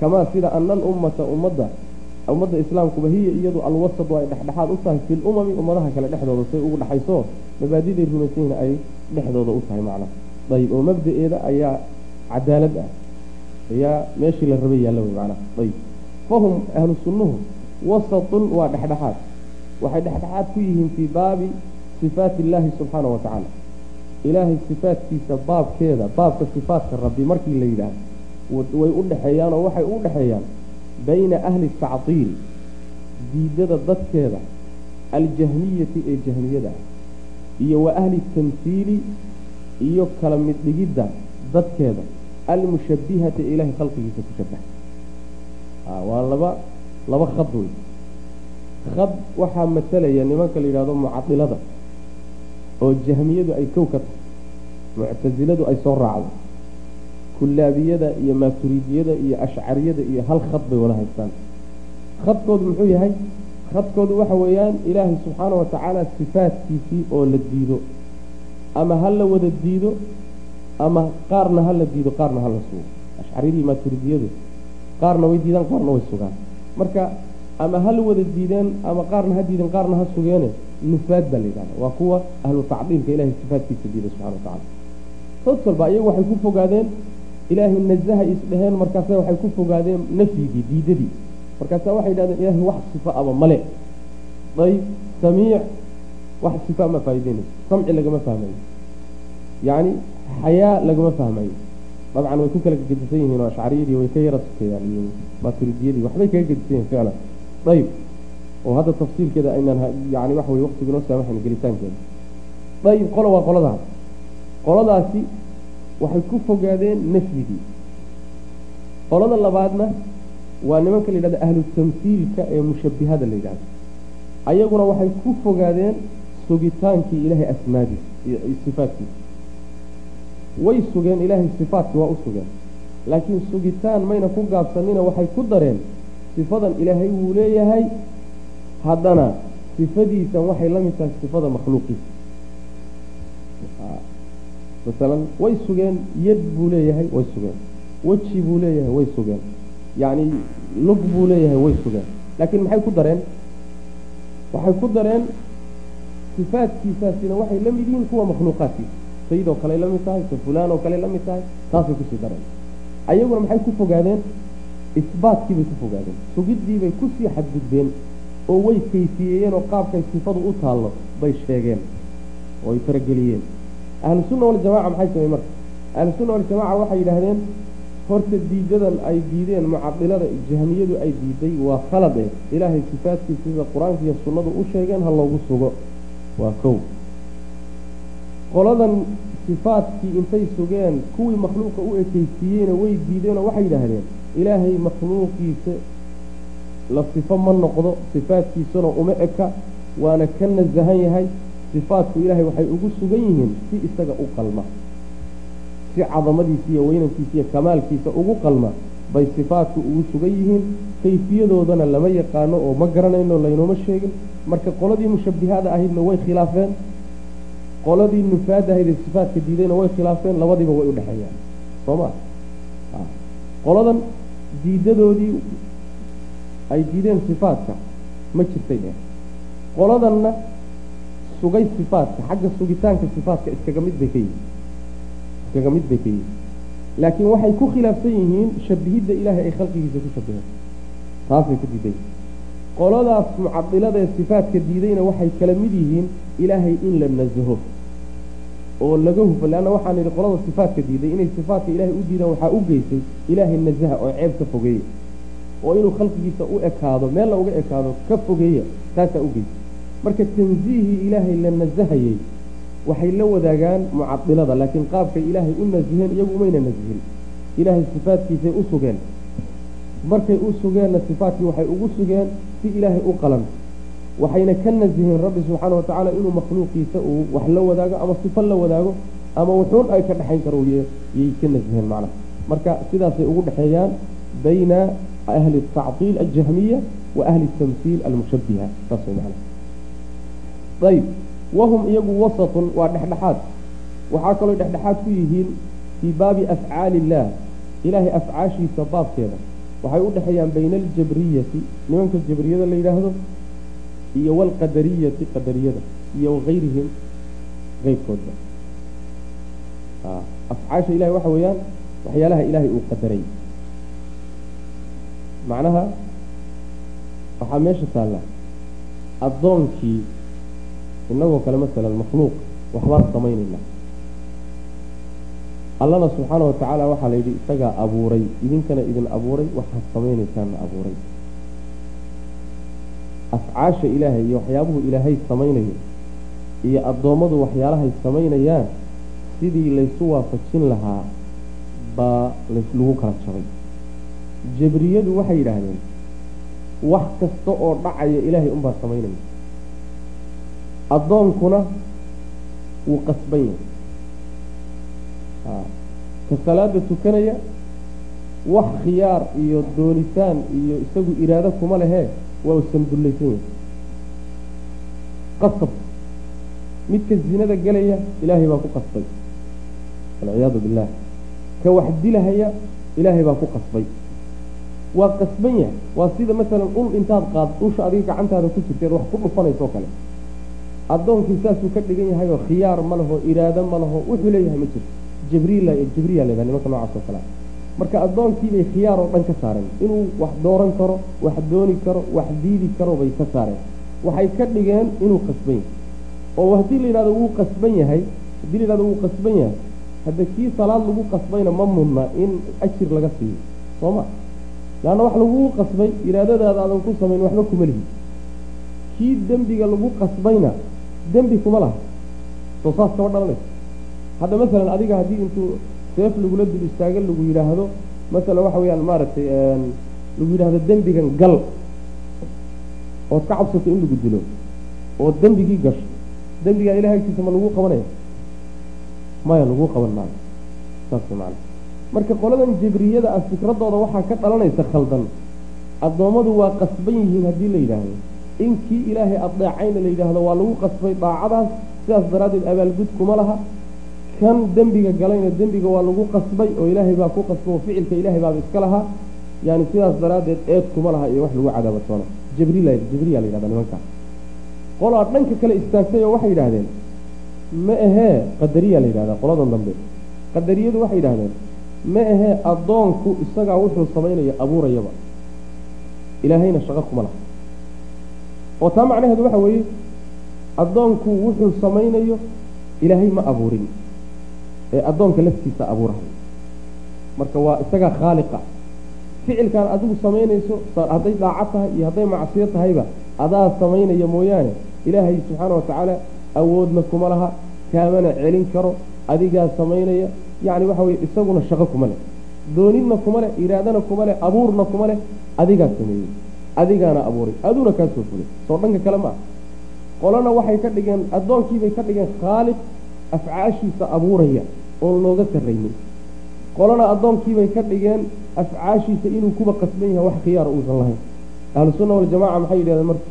kamaa sida ana alummata ummadda ummadda islaamkuba hiya iyadu alwasatu ay dhexdhexaad u tahay fi lumami ummadaha kale dhexdooda say ugu dhexayso. Mabaadiday rumaysanyihin ay dhexdooda u tahay macnaha ayib oo mabda-eeda ayaa cadaalad ah. Ayaa meeshii la rabay yaalla wey macnaha ayib fahum ahlu sunnuhu wasatun waa dhexdhexaad. Waxay dhexdhexaad ku yihiin fii baabi sifaati illaahi subxaana wa tacaala. Ilaahay sifaatkiisa baabkeeda baabka sifaatka rabbi markii la yidhaahdo way u dhexeeyaan oo waxay u dhexeeyaan bayna ahli tactiil diidada dadkeeda aljahmiyati ee jahmiyada ah iyo wa ahli tamhiili iyo kala mid dhigidda dadkeeda almushabihati ee ilaahay khalqigiisa ku shabaha waa laba laba khad wey khad waxaa matalaya nimanka la yidhahdo mucadilada oo jahmiyadu ay kow ka tahay muctasiladu ay soo raacdo kullaabiyada iyo maaturidiyada iyo ashcariyada iyo hal khad bay wada haystaan. Khadkoodu muxuu yahay? Khadkoodu waxa weeyaan ilaahay subxaana wa tacaala sifaadkiisii oo la diido. Ama ha la wada diido ama qaarna ha la diido qaarna ha la sugo. Ashcariyadii maaturidiyadu qaarna way diidaan qaarna way sugaan. Marka ama ha la wada diideen ama qaarna ha diideen qaarna ha sugeene nufaad baa la yidhahda waa kuwa ahlu ilahay sifaadkiisa diida subxana wa tacala sood walba iyagu waxay ku fogaadeen ilaahay nazaha isdheheen markaasa waxay ku fogaadeen nafyigii diidadii. Markaasa waxay yidhahdeen ilaahay wax sifa aba male dayb samiic wax sifa ma faa'ideynayso samci lagama fahmayo. Yacni xayaa lagama fahmayo. Dabcan way ku kala gedisan yihiin oo ashcariyadii way ka yara sukeeyaan iyo maturidiyadii waxbay kaga gedisan yihiin ficlan. Ayib oo hadda tafsiilkeeda aynaan yani waxa weye waqtigu inoo saamaxayn gelitaankeeda. Ayib qola waa qoladaas. Qoladaasi waxay ku fogaadeen nafyigii qolada labaadna waa nimanka la yidhahdo ahlu tamhiilka ee mushabihada la yidhahdo. Ayaguna waxay ku fogaadeen sugitaankii ilaahay asmaadiisa iyo sifaadkiisa way sugeen ilaahay sifaadki waa u sugeen. Laakiin sugitaan mayna ku gaabsanina waxay ku dareen sifadan ilaahay wuu leeyahay. Haddana sifadiisan waxay la mid tahay sifada makhluuqiisa masalan way sugeen yad buu leeyahay way sugeen. Weji buu leeyahay way sugeen. Yacni lug buu leeyahay way sugeen. Laakiin maxay ku dareen? Waxay ku dareen sifaadkiisaasina waxay la mid yihiin kuwa makhluuqaadkiisa sayidoo kale la mid tahay sa fulaan oo kale la mid tahay taasay ku sii dareen. Ayaguna maxay ku fogaadeen? Isbaatkii bay ku fogaadeen. Sugiddii bay ku sii xadgudbeen oo way kayfiyeeyeen oo qaabkay sifadu u taallo bay sheegeen oo ay farageliyeen ahlusunna waljamaca maxay samey marka? Ahlusunna waljamaca waxay yidhaahdeen horta diidadan ay diideen mucadilada jahmiyadu ay diiday waa khalad eh ilaahay sifaadkiisa sida qur'aanka iyo sunnadu u sheegeen ha loogu sugo. Waa kow. Qoladan sifaadkii intay sugeen kuwii makhluuqa u ekeysiiyeyna way diideenoo waxay yidhaahdeen ilaahay makhluuqiisa la sifo ma noqdo sifaadkiisuna uma eka waana ka nasahan yahay sifaadku ilaahay waxay ugu sugan yihiin si isaga u qalma. Si cadamadiisa iyo weynankiisa iyo kamaalkiisa ugu qalma bay sifaadku ugu sugan yihiin. Kayfiyadoodana lama yaqaano oo ma garanayno laynooma sheegin. Marka qoladii mushabihada ahaydna way khilaafeen. Qoladii nufaadahayda sifaatka diidayna way khilaafeen. Labadiiba way udhexeeyaan soo ma? Qoladan diidadoodii ay diideen sifaatka ma jirtay dheh qoladanna sugay sifaatka xagga sugitaanka sifaatka iskaga mid bay ka yihiin iskaga mid bay ka yihiin laakiin waxay ku khilaafsan yihiin shabihidda ilaahay ay khalqigiisa ku shabaheen taasay ku diiday. Qoladaas mucadilada ee sifaatka diidayna waxay kala mid yihiin ilaahay in la nasaho. Oo laga hufo leanna waxaan idhi qolada sifaatka diiday inay sifaatka ilaahay u diidaan waxaa u geysay ilaahay nasaha oo ceeb ka fogeeya. Oo inuu khalqigiisa u ekaado meella uga ekaado ka fogeeya taasaa u geysay marka tansiihii ilaahay la nasahayey waxay la wadaagaan mucadilada laakiin qaabkay ilaahay u nasiheen iyagu umayna nasihin ilaahay sifaatkiisay u sugeen. Markay u sugeenna sifaatkii waxay ugu sugeen si ilaahay u qalan. Waxayna ka nasiheen rabbi subxaana wa tacaala inuu makhluuqiisa uu wax la wadaago ama sifo la wadaago ama wuxuun ay ka dhexayn karo yay ka nasiheen macnaha marka sidaasay ugu dhexeeyaan bayna ahli tactiil aljahmiya wa ahli tamsiil almushabiha saas macnaha ayb. Wahum iyagu wasatun waa dhexdhexaad. Waxaa kaloo dhexdhexaad ku yihiin fii baabi afcaali illaah ilaahay afcaashiisa baabkeeda. Waxay u dhexeeyaan bayna aljabriyati nimanka jabriyada la yidhaahdo iyo walqadariyati qadariyada iyo wakayrihim keyrkoodba afcaasha ilahay waxa weeyaan waxyaalaha ilaahay uu qadaray. Macnaha waxaa meesha taalla. Addoonkii inagoo kale masalan makhluuq waxbaan samaynayna allana subxaana wa tacaala waxaa la yidhi isagaa abuuray idinkana idin abuuray waxaad samaynaysaanna abuuray. Afcaasha ilaahay iyo waxyaabuhu ilaahay samaynayo iyo addoommadu waxyaalahay samaynayaan sidii laysu waafajin lahaa baa lagu kala jabay. Jabriyadu waxay yidhaahdeen wax kasta oo dhacaya ilaahay unbaa samaynaya addoonkuna wuu qasban yahay ka salaada tukanaya wax khiyaar iyo doonitaan iyo isagu iraado kuma lehee waa usan dullaysan yahay qasab. Midka zinada gelaya ilaahay baa ku qasbay. Walciyaadu billaah ka wax dilahaya ilaahay baa ku qasbay. Waa qasban yahay. Waa sida masalan ul intaad qaad usha adiga gacantaada ku jirteed wax ku dhufanayso kale addoonkii saasuu ka dhigan yahay oo khiyaar ma laho iraado ma laho wuxuu leeyahay ma jirto. Leedahay nimanka noocaas oo kalea marka addoonkiibay khiyaar oo dhan ka saareen. Inuu wax dooran karo wax dooni karo wax diidi karo bay ka saareen. Waxay ka dhigeen inuu qasban yahay. Oo haddii la yidhahdo wuu qasban yahay haddii la yidhahdo wuu qasban yahay hadda kii salaad lagu qasbayna ma mudna in ajir laga siiyo. Soo ma? Leanna wax laguu qasbay iraadadaada aadan ku samayn waxba kuma lihi. Kii dembiga lagu qasbayna dembi kuma laha soo saas kama dhalanayso hadda masalan adiga haddii intuu seef lagula dul istaago lagu yidhaahdo masalan waxa weeyaan maaragtay lagu yidhaahdo dembigan gal ood ka cabsato in lagu dilo oo dembigii gasho. Dembigaa ilahay agtiisa ma lagu qabanaya? Maya laguu qaban maayo. Saas maana marka qoladan jibriyada ah fikradooda waxaa ka dhalanaysa khaldan. Addoommadu waa qasban yihiin haddii la yidhaahdo in kii ilaahay adeecayna la yidhaahdo waa lagu qasbay daacadaas sidaas daraaddeed abaalgud kuma laha. Kan dembiga galayna dembiga waa lagu qasbay oo ilaahay baa ku qasbay oo ficilka ilaahay baaba iska lahaa yani sidaas daraaddeed eed kuma laha iyo wax lagu cadaabatoono jibriil jibriya la yidhahda nimankaas qolaa dhanka kale istaagtay oo waxay yidhaahdeen ma ahee qadariya la yidhahdaa qoladan dambe. Qadariyadu waxay yidhahdeen ma ahee addoonku isagaa wuxuu samaynayo abuurayaba. Ilaahayna shaqo kuma laha oo taa macnaheedu waxa weeye addoonku wuxuu samaynayo ilaahay ma abuurin ee addoonka laftiisa abuurahay. Marka waa isagaa khaaliqa. Ficilkaan adigu samaynayso hadday daaco tahay iyo hadday macsiyo tahayba adaa samaynaya mooyaane ilaahay subxaana wa tacaala awoodna kuma laha kaamana celin karo adigaa samaynaya yacni waxa weye isaguna shaqo kuma leh. Doonidna kuma leh iraadana kuma leh abuurna kuma leh adigaa sameeyey adigaana abuuray aduuna kaa soo fulay. Soo dhanka kale ma ah qolana waxay ka dhigeen addoonkiibay ka dhigeen khaaliq afcaashiisa abuuraya oon looga sarraynin. Qolana addoonkiibay ka dhigeen afcaashiisa inuu kuba qasban yahay wax khiyaara uusan lahayn. Ahlu sunna waljamaca maxay yidhahdeen marka?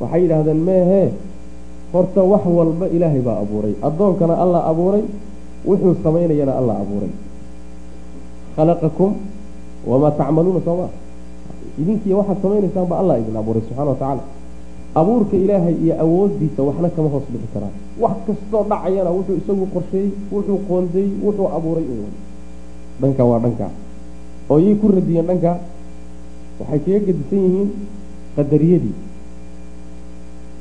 Waxay yidhaahdeen meehee horta wax walba ilaahay baa abuuray. Addoonkana alla abuuray wuxuu samaynayana alla abuuray. Khalaqakum wamaa tacmaluuna soo maa idinkiiyo waxaad samaynaysaan ba allah idin abuuray subxana wa tacaala. Abuurka ilaahay iyo awoodiisa waxna kama hoos bixi karaan. Wax kastoo dhacayana wuxuu isagu qorsheeyey wuxuu qoondeeyey wuxuu abuuray u dhanka waa dhankaa oo yay ku radiyeen dhankaa waxay kaga gedisan yihiin qadariyadii.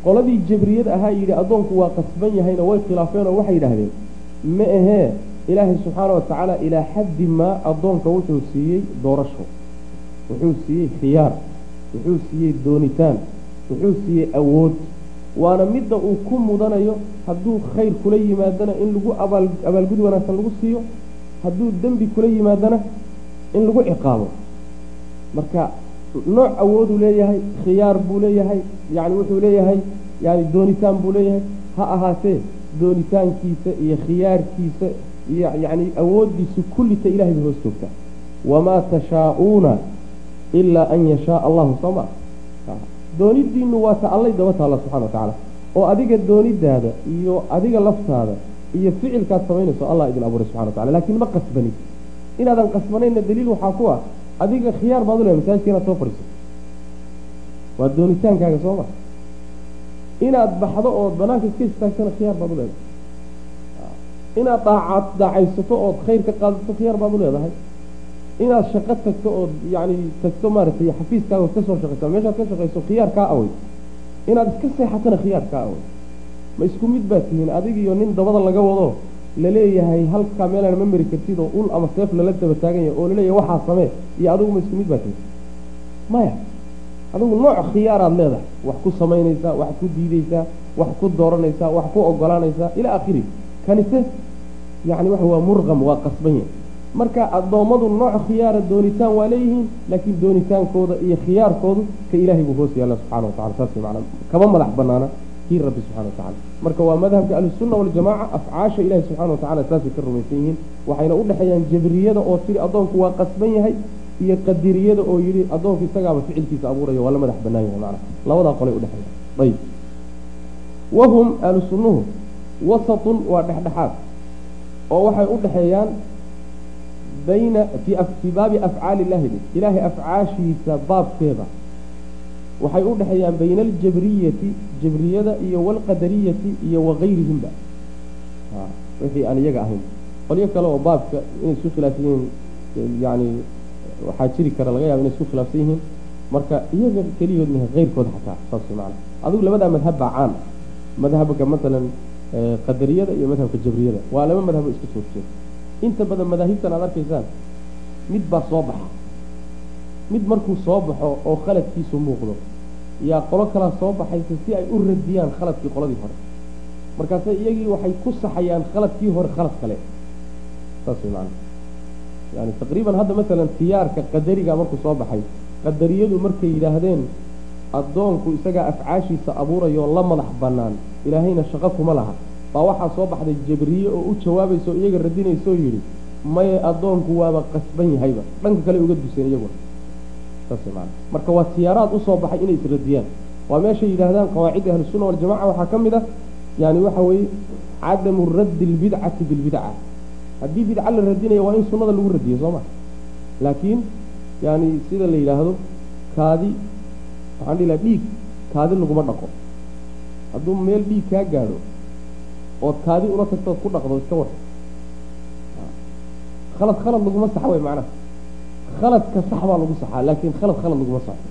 Qoladii jabriyad ahaa yidhi addoonku waa qasban yahayna way khilaafeen oo waxay yidhaahdeen. Ma ahee ilaahay subxaana wa tacaala ilaa xaddi maa addoonka wuxuu siiyey doorasho wuxuu siiyey khiyaar wuxuu siiyey doonitaan wuxuu siiyey awood. Waana midda uu ku mudanayo hadduu khayr kula yimaadana in lagu abaal abaalgud wanaagsan lagu siiyo hadduu dembi kula yimaadana in lagu ciqaabo. Marka nooc awooduu leeyahay khiyaar buu leeyahay yani wuxuu leeyahay yani doonitaan buu leeyahay. Ha ahaatee doonitaankiisa iyo khiyaarkiisa iyo yani awooddiisa kullita ilahay bay hoos joogtaa. Wamaa tashaa'uuna ilaa an yashaa allahu sooma doonidiinu waa ta allay daba taalla subxana wa tacaala. Oo adiga doonidaada iyo adiga laftaada iyo ficilkaad samaynayso allah idin abuuray subxana wa tacala laakiin ma qasbanid inaadan qasbanayna daliil waxaa ku ah adiga khiyaar baad u lehay masaajidka inaad soo fadhiiso waa doonitaankaaga soo ma. Inaad baxdo ood banaanka iska istaagtana khiyaar baad u leedahay. Inaad daacaad daacaysato ood khayr ka qaadato khiyaar baad u leedahay inaad shaqo tagto ood yani tagto maaragtay xafiiskaaga ka soo shaqaysa meeshaad ka shaqayso khiyaar kaa awey inaad iska seexatana khiyaar kaa awey ma isku mid baad tihiin adig iyo nin dabada laga wado la leeyahay halkaa meelaan ma mari kartid oo ul ama seef lala daba taagan yahay oo la leeyahay waxaa samee iyo adigu ma isku mid baad tihiin. Maya adigu nooc khiyaaraad leedahay wax ku samaynaysaa wax ku diideysaa wax ku dooranaysaa wax ku ogolaanaysaa ilaa akhiri kanise yani waxa waa murqam waa qasban yahay marka addoommadu nooc khiyaara doonitaan waa leeyihiin laakiin doonitaankooda iyo khiyaarkoodu ka ilaahay buu hoos yaalla subxana wa tacala saas macnaa kama madax banaana kii rabbi subxana wa tacala marka waa madhabka ahlusunna waljamaca afcaasha ilahi subxana wa tacala saasay ka rumaysan yihiin. Waxayna u dhexeeyaan jabriyada oo tiri addoonku waa qasban yahay iyo qadiriyada oo yidhi addoonku isagaaba ficilkiisa abuuraya waa la madax banaan yahay macnaa. Labadaa qolay udhexeeyaan ayib. Wahum ahlu sunnuhu wasatun waa dhexdhexaad oo waxay u dhexeeyaan fii baabi afcaali illahi ilaahay afcaashiisa baabkeeda. Waxay u dhexeeyaan bayna aljabriyati jabriyada iyo walqadariyati iyo wagayrihimba wixii aan iyaga ahayn. Qolyo kale oo baabka inay isku khilaafsan yihiin yani waxaa jiri kara laga yaaba inay isku khilaafsan yihiin. Marka iyaga keligood maha keyrkooda xataa saas macana adigu labadaa madhab baa caan. Madhabka masalan qadariyada iyo madhabka jabriyada. Waa laba madhabo iska soo inta badan madaahibtan aad arkaysaan mid baa soo baxa. Mid markuu soo baxo oo khaladkiisu muuqdo yaa qolo kalaa soo baxaysa si ay u radiyaan khaladkii qoladii hore. Markaase iyagii waxay ku saxayaan khaladkii hore khalad kale. Saas way macana yani taqriiban hadda masalan tiyaarka qadariga markuu soo baxay qadariyadu markay yidhaahdeen addoonku isagaa afcaashiisa abuurayoo la madax bannaan ilaahayna shaqo kuma laha baa waxaa soo baxday jabriye oo u jawaabaysa oo iyaga radinaysaoo yidhi maye addoonku waaba qasban yahayba. Dhanka kale uga duseen iyaguna saas maana marka waa siyaaraad u soo baxay inay isradiyaan. Waa meeshay yidhaahdaan qawaacidda ahlusunna waljamaca waxaa ka mid ah yani waxa weeye cadamu raddi lbidcati bilbidca haddii bidca la radinaya waa in sunnada lagu radiyo soo ma? Laakiin yani sida la yidhaahdo kaadi waxaan dhihi laha dhiig kaadi laguma dhaqo. Hadduu meel dhiig kaa gaadho ood kaadi ula tagtood ku dhaqdo iska war. Khalad khalad laguma saxa way macnaha. Khaladka sax baa lagu saxaa laakiin khalad khalad laguma saxo.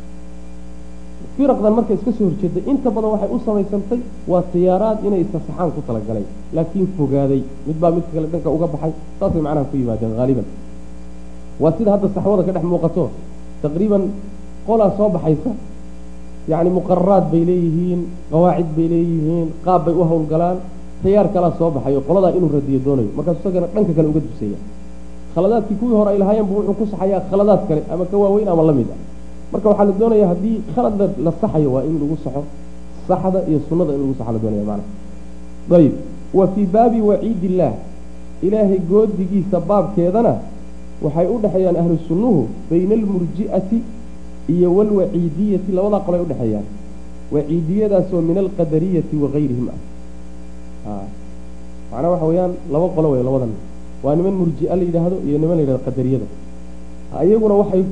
Firaqdan marka iska soo horjeeda inta badan waxay u samaysantay waa siyaaraad inay isasaxaan ku talagalay. Laakiin fogaaday mid baa midka kale dhanka uga baxay saasay macnaha ku yimaadeen haaliban waa sida hadda saxwada ka dhex muuqato. Taqriiban qolaa soo baxaysa yacni muqararaad bay leeyihiin qawaacid bay leeyihiin qaab bay u howlgalaan tayaar kalaa soo baxayo qoladaa inuu radiyo doonayo. Markaasu isagana dhanka kale uga dusaya khaladaadkii kuwii hore ay lahaayeen bu wuxuu ku saxayaa khaladaad kale ama ka waaweyn ama la mid ah. Marka waxaa la doonaya haddii khalad la saxayo waa in lagu saxo saxda iyo sunnada in lagu saxo la doonaya macana ayib wa fii baabi waciid illaah ilaahay goodigiisa baabkeedana waxay u dhexeeyaan ahlu sunnuhu bayna almurji'ati iyo walwaciidiyati labadaa qolay udhexeeyaan waciidiyadaasoo min alqadariyati wagayrihim ah macnaha waxa weeyaan laba qolo wey labadan. Waa niman murji'a la yidhaahdo iyo niman la yidhahdo qadariyada. Iyaguna waxay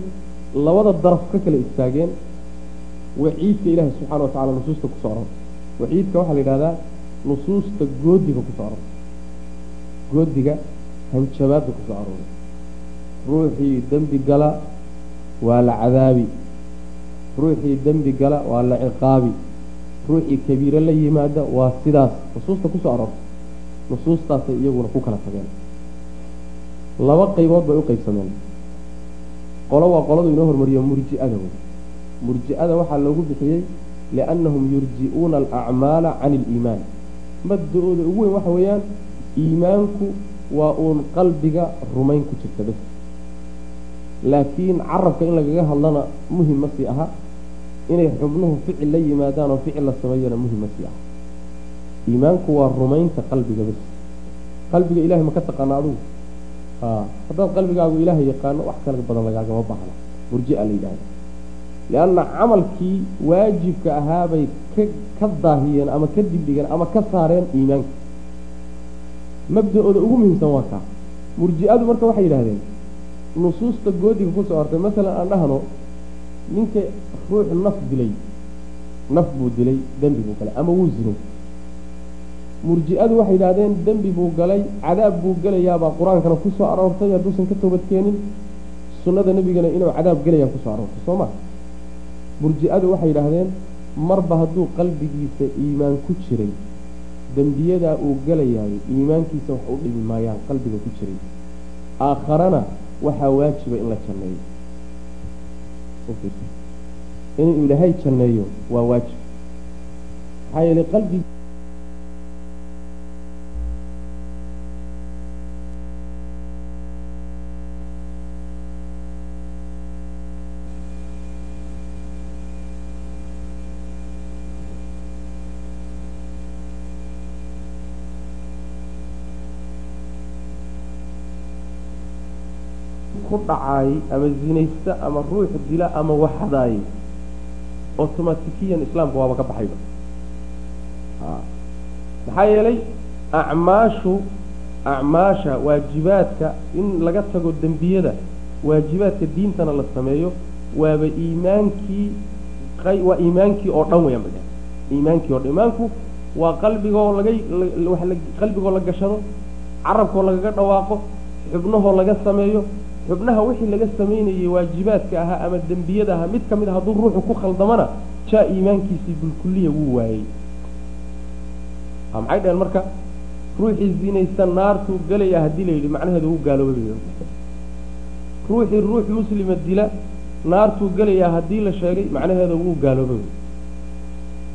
labada daraf ka kala istaageen waciidka ilaahay subxana wa tacala nusuusta ku soo waciidka waxaa la yidhahdaa nusuusta goodiga ku soo goodiga hanjabaadda ku soo ruuxii dembi gala waa la cadaabi. Ruuxii dembi gala waa la ciqaabi ruuxii kabiiro la yimaada waa sidaas nusuusta ku soo aroortay nusuustaasay iyaguna ku kala tageen. Laba qaybood bay u qaybsameen. Qolo waa qoladu inoo hormariyo murji'ada wey murji'ada waxaa loogu bixiyey liannahum yurji'uuna alacmaala can iliimaan mabda-ooda ugu weyn waxa weeyaan iimaanku waa uun qalbiga rumayn ku jirta bas laakiin carabka in lagaga hadlana muhiim ma sii aha inay xubnuhu ficil la yimaadaan oo ficil la sameeyana muhiim ma sii aha iimaanku waa rumaynta qalbiga bas qalbiga ilahay ma ka taqaana adugu haddaad qalbigaagu ilaahay yaqaano wax kala badan lagaagama baahna. Murjia la yidhahda lianna camalkii waajibka ahaabay ka ka daahiyeen ama ka dibdhigeen ama ka saareen iimaanka. Mabda-ooda ugu muhiimsan waa kaa. Murji-adu marka waxay yidhahdeen nusuusta goodiga ku soo hortay masalan aan dhahno ninka ruux naf dilay naf buu dilay dembi buu galay ama wuu zinay murji-adu waxay yidhahdeen dembi buu galay cadaab buu gelayaabaa qur'aankana ku soo aroortay hadduusan ka toobadkeenin sunnada nebigana inuu cadaab gelayaan ku soo aroortay soo ma? Murji-adu waxay yidhaahdeen marba hadduu qalbigiisa iimaan ku jiray dembiyadaa uu galayaayo iimaankiisa wax u dhimi maayaan qalbiga ku jiray. Aakharana waxaa waajiba in la janneeyo inuu ilaahay janneeyo waa waajib. Maxaa yeelay qalbig ku dhacaayey ama zinaysta ama ruux dila ama waxadaayey automatikiyan islaamka waaba ka baxayba. Maxaa yeelay acmaashu acmaasha waajibaadka in laga tago dembiyada waajibaadka diintana la sameeyo waaba iimaankii waa iimaankii oo dhan weyaan ba iimaankii oo dhan. Iimaanku waa qalbigoo laga qalbigoo la gashado carabkoo lagaga dhawaaqo xubnahoo laga sameeyo xubnaha wixii laga samaynayey waajibaadka ahaa ama dembiyada ahaa mid ka mid a hadduu ruuxu ku khaldamana jaa iimaankiisii bilkuliya wuu waayey. Maxay dhaheen marka ruuxii zinaysa naartuu gelaya haddii la yidhi macnaheedu wuu gaaloobay ruuxii ruux muslima dila naartuu gelayaa haddii la sheegay macnaheeda wuu gaaloobay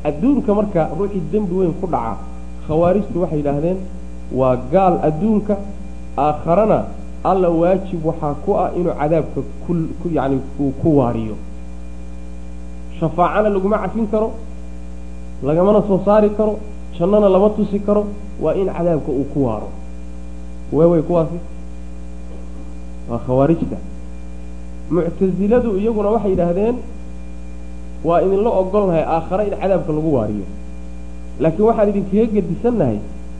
adduunka marka ruuxii dembi weyn ku dhaca khawaarijtu waxay yidhaahdeen waa gaal adduunka aakharana alla waajib waxaa ku ah inuu cadaabka ku yani uu ku waariyo. Shafaacana laguma cafin karo lagamana soo saari karo jannana lama tusi karo waa in cadaabka uu ku waaro. Weewey kuwaasi. Waa khawaarijta. Muctasiladu iyaguna waxay yidhaahdeen waa idinla ogolnahay aakhare in cadaabka lagu waariyo. Laakiin waxaan idinkaga gedisannahay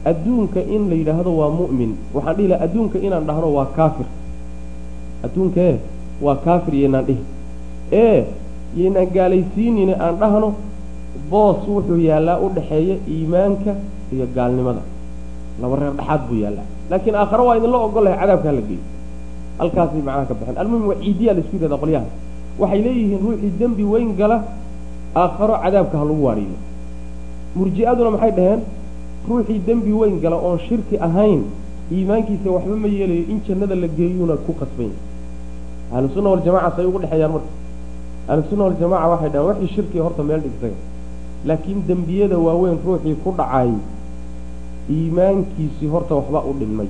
adduunka in la yidhaahdo waa mu'min. Waxaan dhihi laha adduunka inaan dhahno waa kaafir. Adduunkee waa kaafir yaynaan dhihi. Ee yaynaan gaalaysiinine aan dhahno boos wuxuu yaallaa u dhaxeeya iimaanka iyo gaalnimada. Laba reer dhexaad buu yaallaa laakiin aakhare waa idinla ogolahay cadaabka hala geeyo. Halkaasay macnaha ka baxeen. Almuhim waa ciidiyaa la isku yidhahda qolyaha waxay leeyihiin ruuxii dembi weyn gala aakharo cadaabka ha lagu waariyo. Murji-aduna maxay dhaheen ruuxii dembi weyn gala oon shirki ahayn iimaankiisa waxba ma yeelayo in jannada la geeyuuna ku qasbanya ahlusunna waljamaca say ugu dhexeeyaan marka. Ahlusunna waljamaca waxay dhaheen waxii shirkiga horta meel dhigtaga laakiin dembiyada waaweyn ruuxii ku dhacay iimaankiisii horta waxba u dhilmay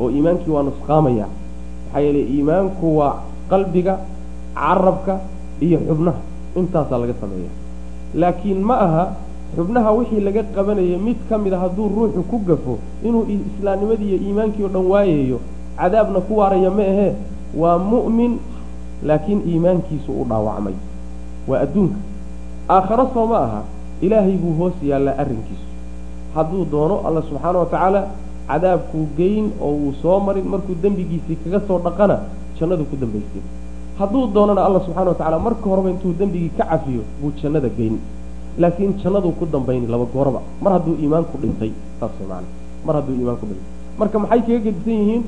oo iimaankii waa nusqaamaya. Maxaa yeelay iimaanku waa qalbiga carabka iyo xubnaha. Intaasaa laga sameeya laakiin ma aha xubnaha wixii laga qabanayay mid ka mid a hadduu ruuxu ku gafo inuu islaamnimadii iyo iimaankii o dhan waayayo cadaabna ku waaraya ma ahee? Waa mu'min laakiin iimaankiisu u dhaawacmay. Waa adduunka. Aakharo soo ma aha ilaahay buu hoos yaallaa arrinkiisu. Hadduu doono alla subxaana wa tacaala cadaabkuu geyn oo uu soo marin markuu dembigiisii kaga soo dhaqana jannadu ku dambaysiin hadduu doonana alla subxana wa tacala marka horeba intuu dembigii ka cafiyo buu jannada geyn laakiin jannaduu ku dambayni laba gooraba. Mar hadduu iimaanku dhintay saas man mar hadduu iimaanku dhintay. Marka maxay kaga gedisan yihiin?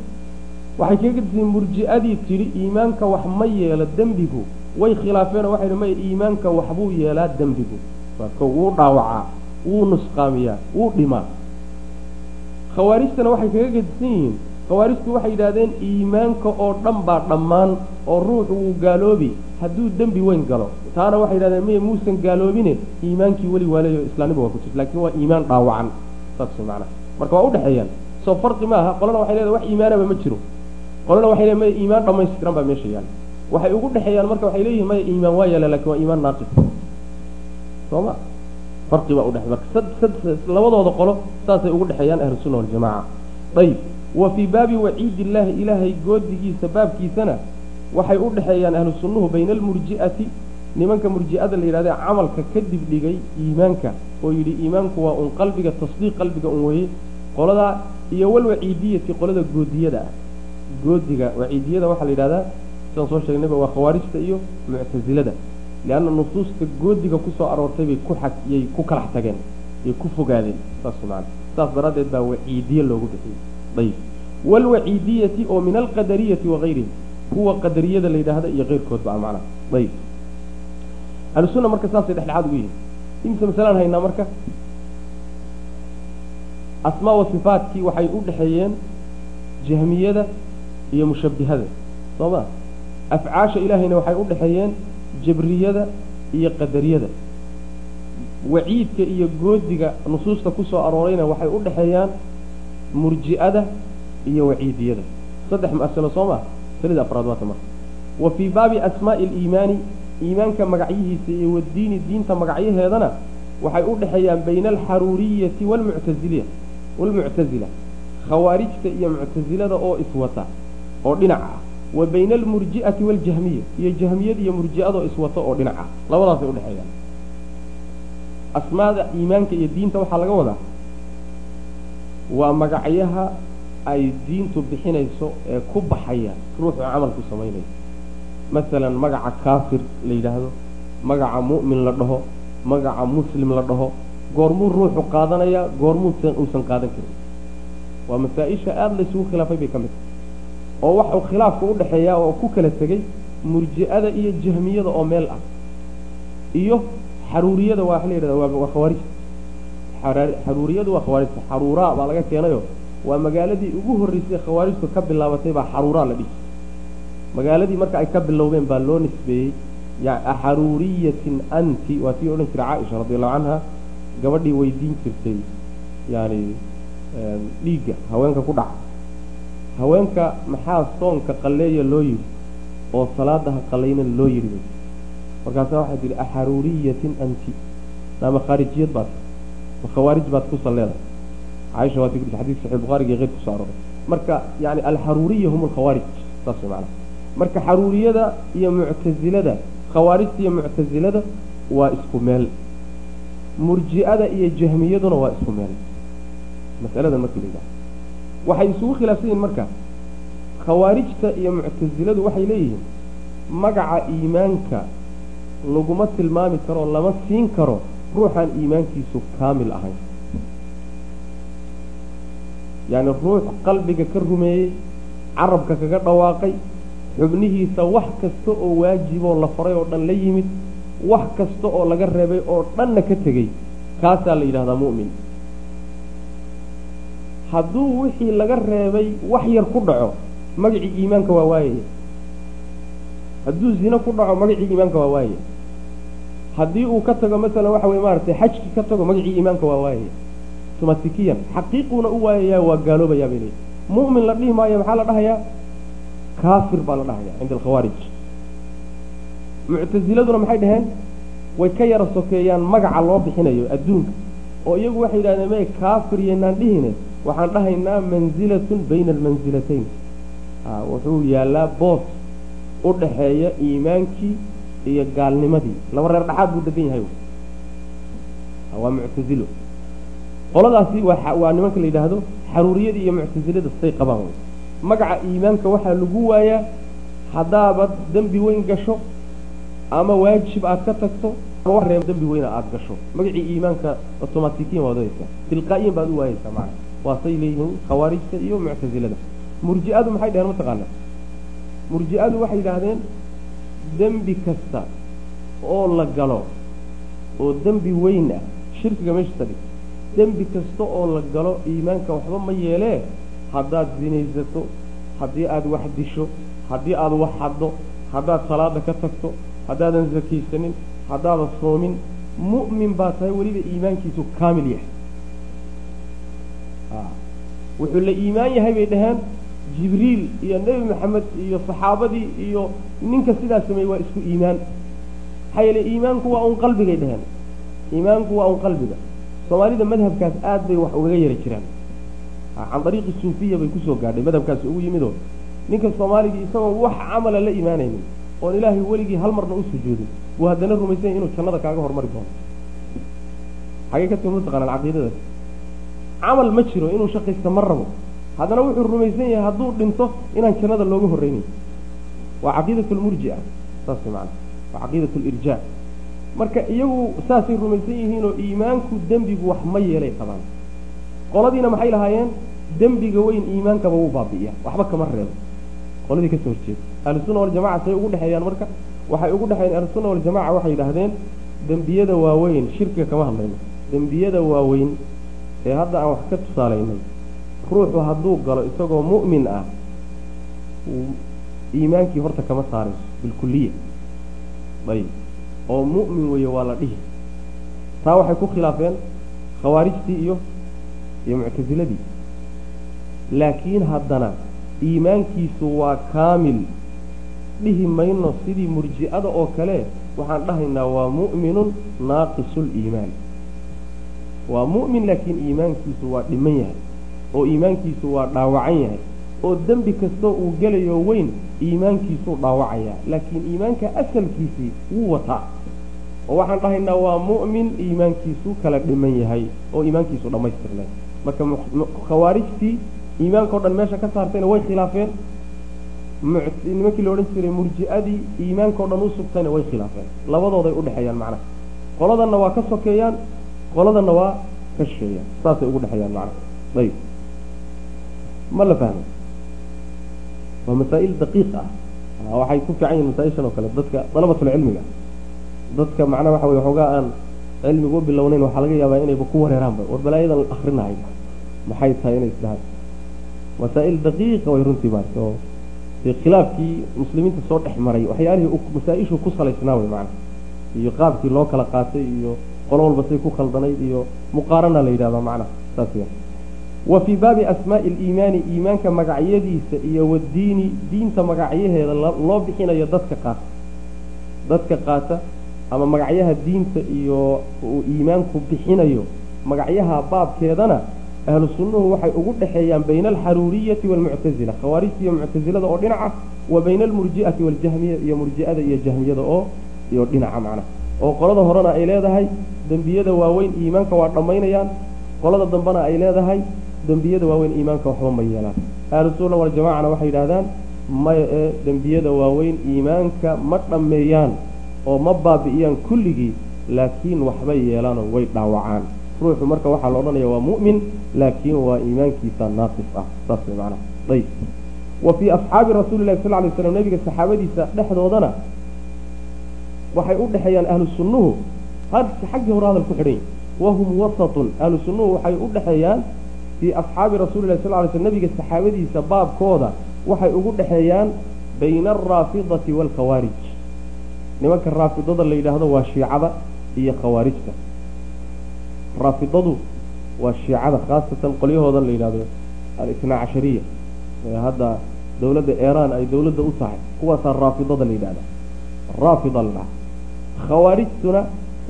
Waxay kaga gedisan yihiin murji'adii tidhi iimaanka wax ma yeelo dembigu. Way khilaafeen oo waxay dhi maya iimaanka waxbuu yeelaa dembigu. Marka wuu dhaawacaa wuu nusqaamiyaa wuu dhimaa. Khawaarijtana waxay kaga gedisan yihiin khawaarijtu waxay yidhahdeen iimaanka oo dhan baa dhammaan oo ruuxu wuu gaaloobi hadduu dembi weyn galo. Taana waxay yidhahdeen maya muusan gaaloobine iimaankii weli waaleeyo islaamnima waa ku jirta laakiin waa iimaan dhaawacan. Saas macnaha. Marka waa udhexeeyaan soo farqi maaha qolana waxay leedahay wax iimaanaba ma jiro. Qolana waxay leedahay maya iimaan dhamaystiran baa meesha yaalla waxay ugu dhexeeyaan marka waxay leeyihiin maya iimaan waa yaalla laakiin waa iimaan naaqis soo ma. Farqi baa udhexe marka labadooda qolo saasay ugu dhexeeyaan ahlu sunna waljamaca ayib wa fii baabi waciid illaahi ilaahay goodigiisa baabkiisana waxay u dhexeeyaan ahlu sunnuhu bayna almurji'ati. Nimanka murji'ada la yidhahda camalka kadib dhigay iimaanka oo yidhi iimaanku waa un qalbiga tasdiiq qalbiga un weeye. Qoladaa iyo walwaciidiyati qolada goodiyada. Ah goodiga waciidiyada waxaa la yidhahdaa sidaan soo sheegnayba waa khawaarijta iyo muctasilada leanna nusuusta goodiga ku soo aroortay bay ku xag yay ku kalax tageen yay ku fogaadeen saas maana saas daraaddeed baa waciidiye loogu bixiyey ayib walwaciidiyati oo min alqadariyati wagayrihi kuwa qadariyada la yidhaahda iyo keyrkood ba macnaha ayib ahlusunna marka saasay dhexdhexaad ugu yihiin imse masalaan haynaa marka asmaa wa sifaatkii waxay u dhexeeyeen jahmiyada iyo mushabbihada. Soo ma? Afcaasha ilaahayna waxay u dhexeeyeen jabriyada iyo qadariyada. Waciidka iyo goodiga nusuusta ku soo aroorayna waxay u dhexeeyaan murji'ada iyo waciidiyada. Saddex masalo soo maa masalada afraad waata marka. Wa fii baabi asmaa'i aliimaani iimaanka magacyihiisa iyo wadiini diinta magacyaheedana waxay u dhexeeyaan bayna alxaruuriyati walmuctaziliya walmuctazila khawaarijta iyo muctasilada oo iswata oo dhinac ah. Wa bayna almurji'ati waljahmiya iyo jahmiyada iyo murji'adoo iswata oo dhinac ah. Labadaasay udhexeeyaan asmaada iimaanka iyo diinta waxaa laga wadaa waa magacyaha ay diintu bixinayso ee ku baxaya ruuxu camalku samaynayo masalan magaca kaafir la yidhaahdo magaca mu'min la dhaho magaca muslim la dhaho goormuu ruuxu qaadanayaa goormuusan uusan qaadan karin. Waa masaa-isha aada laysugu khilaafay bay ka mid tahay. Oo waxau khilaafka u dhexeeyaa oo ku kala tegey murji'ada iyo jahmiyada oo meel ah iyo xaruuriyada waa la yidhahda waa khawaarijta xaruuriyadu waa khawaarijta. Xaruuraa baa laga keenayo. Waa magaaladii ugu horreysay khawaarijtu ka bilaabatay baa xaruuraa la dhihi magaaladii marka ay ka bilowdeen baa loo nisbeeyey. Xaruuriyatin anti waa tii odhan jiray caaisha radi allahu canha gabadhii weydiin jirtay yani dhiigga haweenka ku dhaca. Haweenka maxaa soonka qalleeya loo yidhi? Oo salaadaha qallayna loo yidhi markaasa waxay tihi axaruuriyatin anti. Naama khaarijiyad baad ma khawaarij baad ku salleedahay caaisha waa tii xadiiska saxiix bukhaariga iyo keyrka ku soo arooray marka yani alxaruuriya hum alkhawaarij saas way macana marka xaruuriyada iyo muctasilada khawaarijta iyo muctasilada waa isku meel murji'ada iyo jahmiyaduna waa isku meel masaladan markii la yidhaha waxay isugu khilaafsan yihiin marka khawaarijta iyo muctasiladu waxay leeyihiin magaca iimaanka laguma tilmaami karo lama siin karo ruuxaan iimaankiisu kaamil ahayn yacni ruux qalbiga ka rumeeyey carabka kaga dhawaaqay xubnihiisa wax kasta oo waajiboo la faray oo dhan la yimid wax kasta oo laga reebay oo dhanna ka tegey kaasaa la yidhahdaa mu'min hadduu wixii laga reebay wax yar ku dhaco magacii iimaanka waa waayaya hadduu zino ku dhaco magacii iimaanka waa waayaya haddii uu ka tago masalan waxa weye maaragtay xajkii ka tago magacii iimaanka waa waayaya somatikiyan xaqiiquuna u waayayaa waa gaaloobayaa bay leeyihi mu'min la dhihi maayo maxaa la dhahayaa? Kaafir baa la dhahaya cinda alkhawaarij. Muctasiladuna maxay dhaheen? Way ka yara sokeeyaan magaca loo bixinayo adduunka. Oo iyagu waxay yidhahdeen me kaafir yaynaan dhihine. Waxaan dhahaynaa manzilatun bayna almansilatayn wuxuu yaallaa boos u dhaxeeya iimaankii iyo gaalnimadii. Laba reer dhaxaad buu degan yahay. Waa muctasilo qoladaasi waa nimanka la yidhaahdo xaruuriyada iyo muctasilada say qabaan magaca iimaanka waxaa lagu waayaa haddaabad dembi weyn gasho ama waajib aad ka tagto dembi weyna aada gasho. Magacii iimaanka automatikiin waad odaysaa tilqaa'iyan baad u waayeysaa macana waa say leeyihiin khawaarijta iyo muctasilada murji'adu maxay dheheen mataqaana murji'adu waxay yidhaahdeen dembi kasta oo la galo oo dembi weyn ah shirkiga meeshiisa dhig dembi kasta oo la galo iimaanka waxba ma yeelee? Haddaad zinaysato haddii aada wax disho haddii aada wax haddo haddaad salaada ka tagto haddaadan sakaysanin haddaadan soomin mu'min baa tahay weliba iimaankiisu kaamil yahay. Wuxuu la iimaan yahay bay dhaheen jibriil iyo nebi maxamed iyo saxaabadii iyo ninka sidaa sameeyey waa isku iimaan. Maxaa yeele iimaanku waa un qalbigay dheheen iimaanku waa un qalbiga. Soomaalida madhabkaas aad bay wax ugaga yara jiraan can dariiqi suufiya bay ku soo gaadhay madhabkaasi ugu yimidoo ninka soomaaligii isagoon wax camala la imaanaynin oon ilaahay weligii hal marna u sujuudin buu haddana rumaysanya inuu jannada kaaga hormari doono. Xagee ka timi mataqaanaan caqiidadaas camal ma jiro inuu shaqaysta ma rabo haddana wuxuu rumaysan yahay hadduu dhinto inaan jannada looga horreynayn waa caqiidat lmurjia saas maana waa caqiidat lirjaa marka iyagu saasay rumaysan yihiinoo iimaanku dembigu wax ma yeelay qabaan. Qoladiina maxay lahaayeen? Dembiga weyn iimaankaba wuu baabi'iya waxba kama reebo. Qoladii ka soo horjeeda. Ahlusunna waljamaca say ugu dhexeeyaan marka? Waxay ugu dhexeeyeen ahlusunna waljamaca waxay yidhaahdeen dembiyada waaweyn shirkiga kama hadlayno. Dembiyada waaweyn ee hadda aan wax ka tusaalaynay ruuxu hadduu galo isagoo mu'min ah iimaankii horta kama saarayso bilkuliya ayb oo mu'min weeye waa la dhihi. Taa waxay ku khilaafeen khawaarijtii iyo iyo muctasiladii laakiin haddana iimaankiisu waa kaamil. Dhihi mayno sidii murji'ada oo kale waxaan dhahaynaa waa mu'minun naaqisuliimaan waa mu'min laakiin iimaankiisu waa dhiman yahay oo iimaankiisu waa dhaawacan yahay oo dembi kastoo uu gelayo weyn iimaankiisuu dhaawacayaa. Laakiin iimaanka asalkiisii wuu wataa. Oo waxaan dhahaynaa waa mu'min iimaankiisu kala dhiman yahay oo iimaankiisu dhammaystirnay. Marka khawaarijtii iimaanka o dhan meesha ka saartayna way khilaafeen. Nimankii la odhan jiray murji'adii iimaanka o dhan u sugtayna way khilaafeen. Labadooday udhexeeyaan macnaha. Qoladanna waa ka sokeeyaan qoladanna waa ka shisheeyaan saasay ugu dhexeeyaan macnaha. Ayib ma la fahmo. Waa masaa'il daqiiq ah. Waxay ku fiican yihiin masaa-ishan oo kale dadka dalabatulcilmiga dadka macnaha waxa weye xoogaa aan cilmigu u bilownayn waxaa laga yaabaa inayba ku wareeraanba war balaayadan akrinahay maxay tahay inay isdhahaan masaa'il daqiiqa way runtii maarta oo dee khilaafkii muslimiinta soo dhex maray waxyaalihii masaa-ishu ku salaysnaa wey macana iyo qaabkii loo kala qaatay iyo qolo walba say ku khaldanayd iyo muqaarana la yidhahdaa macnaha saas wa fii baabi asmaa'i aliimaani iimaanka magacyadiisa iyo wadiini diinta magacyaheeda loo bixinayo dadka qaata. Dadka qaata ama magacyaha diinta iyo uu iimaanku bixinayo magacyaha baabkeedana ahlu sunnuhu waxay ugu dhexeeyaan bayna alxaruuriyati waalmuctasila khawaarijta iyo muctasilada oo dhinaca wa bayna almurji'ati waljahmiya iyo murji'ada iyo jahmiyada oo iyo dhinaca macnaha oo qolada horena ay leedahay dembiyada waaweyn iimaanka waa dhammaynayaan qolada dambena ay leedahay dembiyada waaweyn iimaanka waxba ma yeelaan. Ahlu sunna waljamacana waxay yidhahdaan maya ee dembiyada waaweyn iimaanka ma dhammeeyaan oo ma baabi'iyaan kulligii laakiin waxbay yeelaanoo way dhaawacaan. Ruuxu marka waxaa la odhanaya waa mu'min laakiin waa iimaankiisa naaqis ah. Saas way macnaha ayb wa fii asxaabi rasuuli llahi sal lay slam nebiga saxaabadiisa dhexdoodana waxay u dhexeeyaan ahlu sunnuhu. Xaggii hore hadal ku xidhan yahy wahum wasatun. Ahlu sunnuhu waxay u dhexeeyaan fii asxaabi rasuli llahi sal lay sl nebiga saxaabadiisa baabkooda waxay ugu dhexeeyaan bayna alraafidati waalkhawaarij nimanka raafidada la yidhaahdo waa shiicada iyo khawaarijta. Raafidadu waa shiicada khaasatan qolyahoodan la yidhahdo alitnaa cashariya ee hadda dowladda iiraan ay dowladda u tahay kuwaasaa raafidada la yidhahda raafida la dhaha khawaarijtuna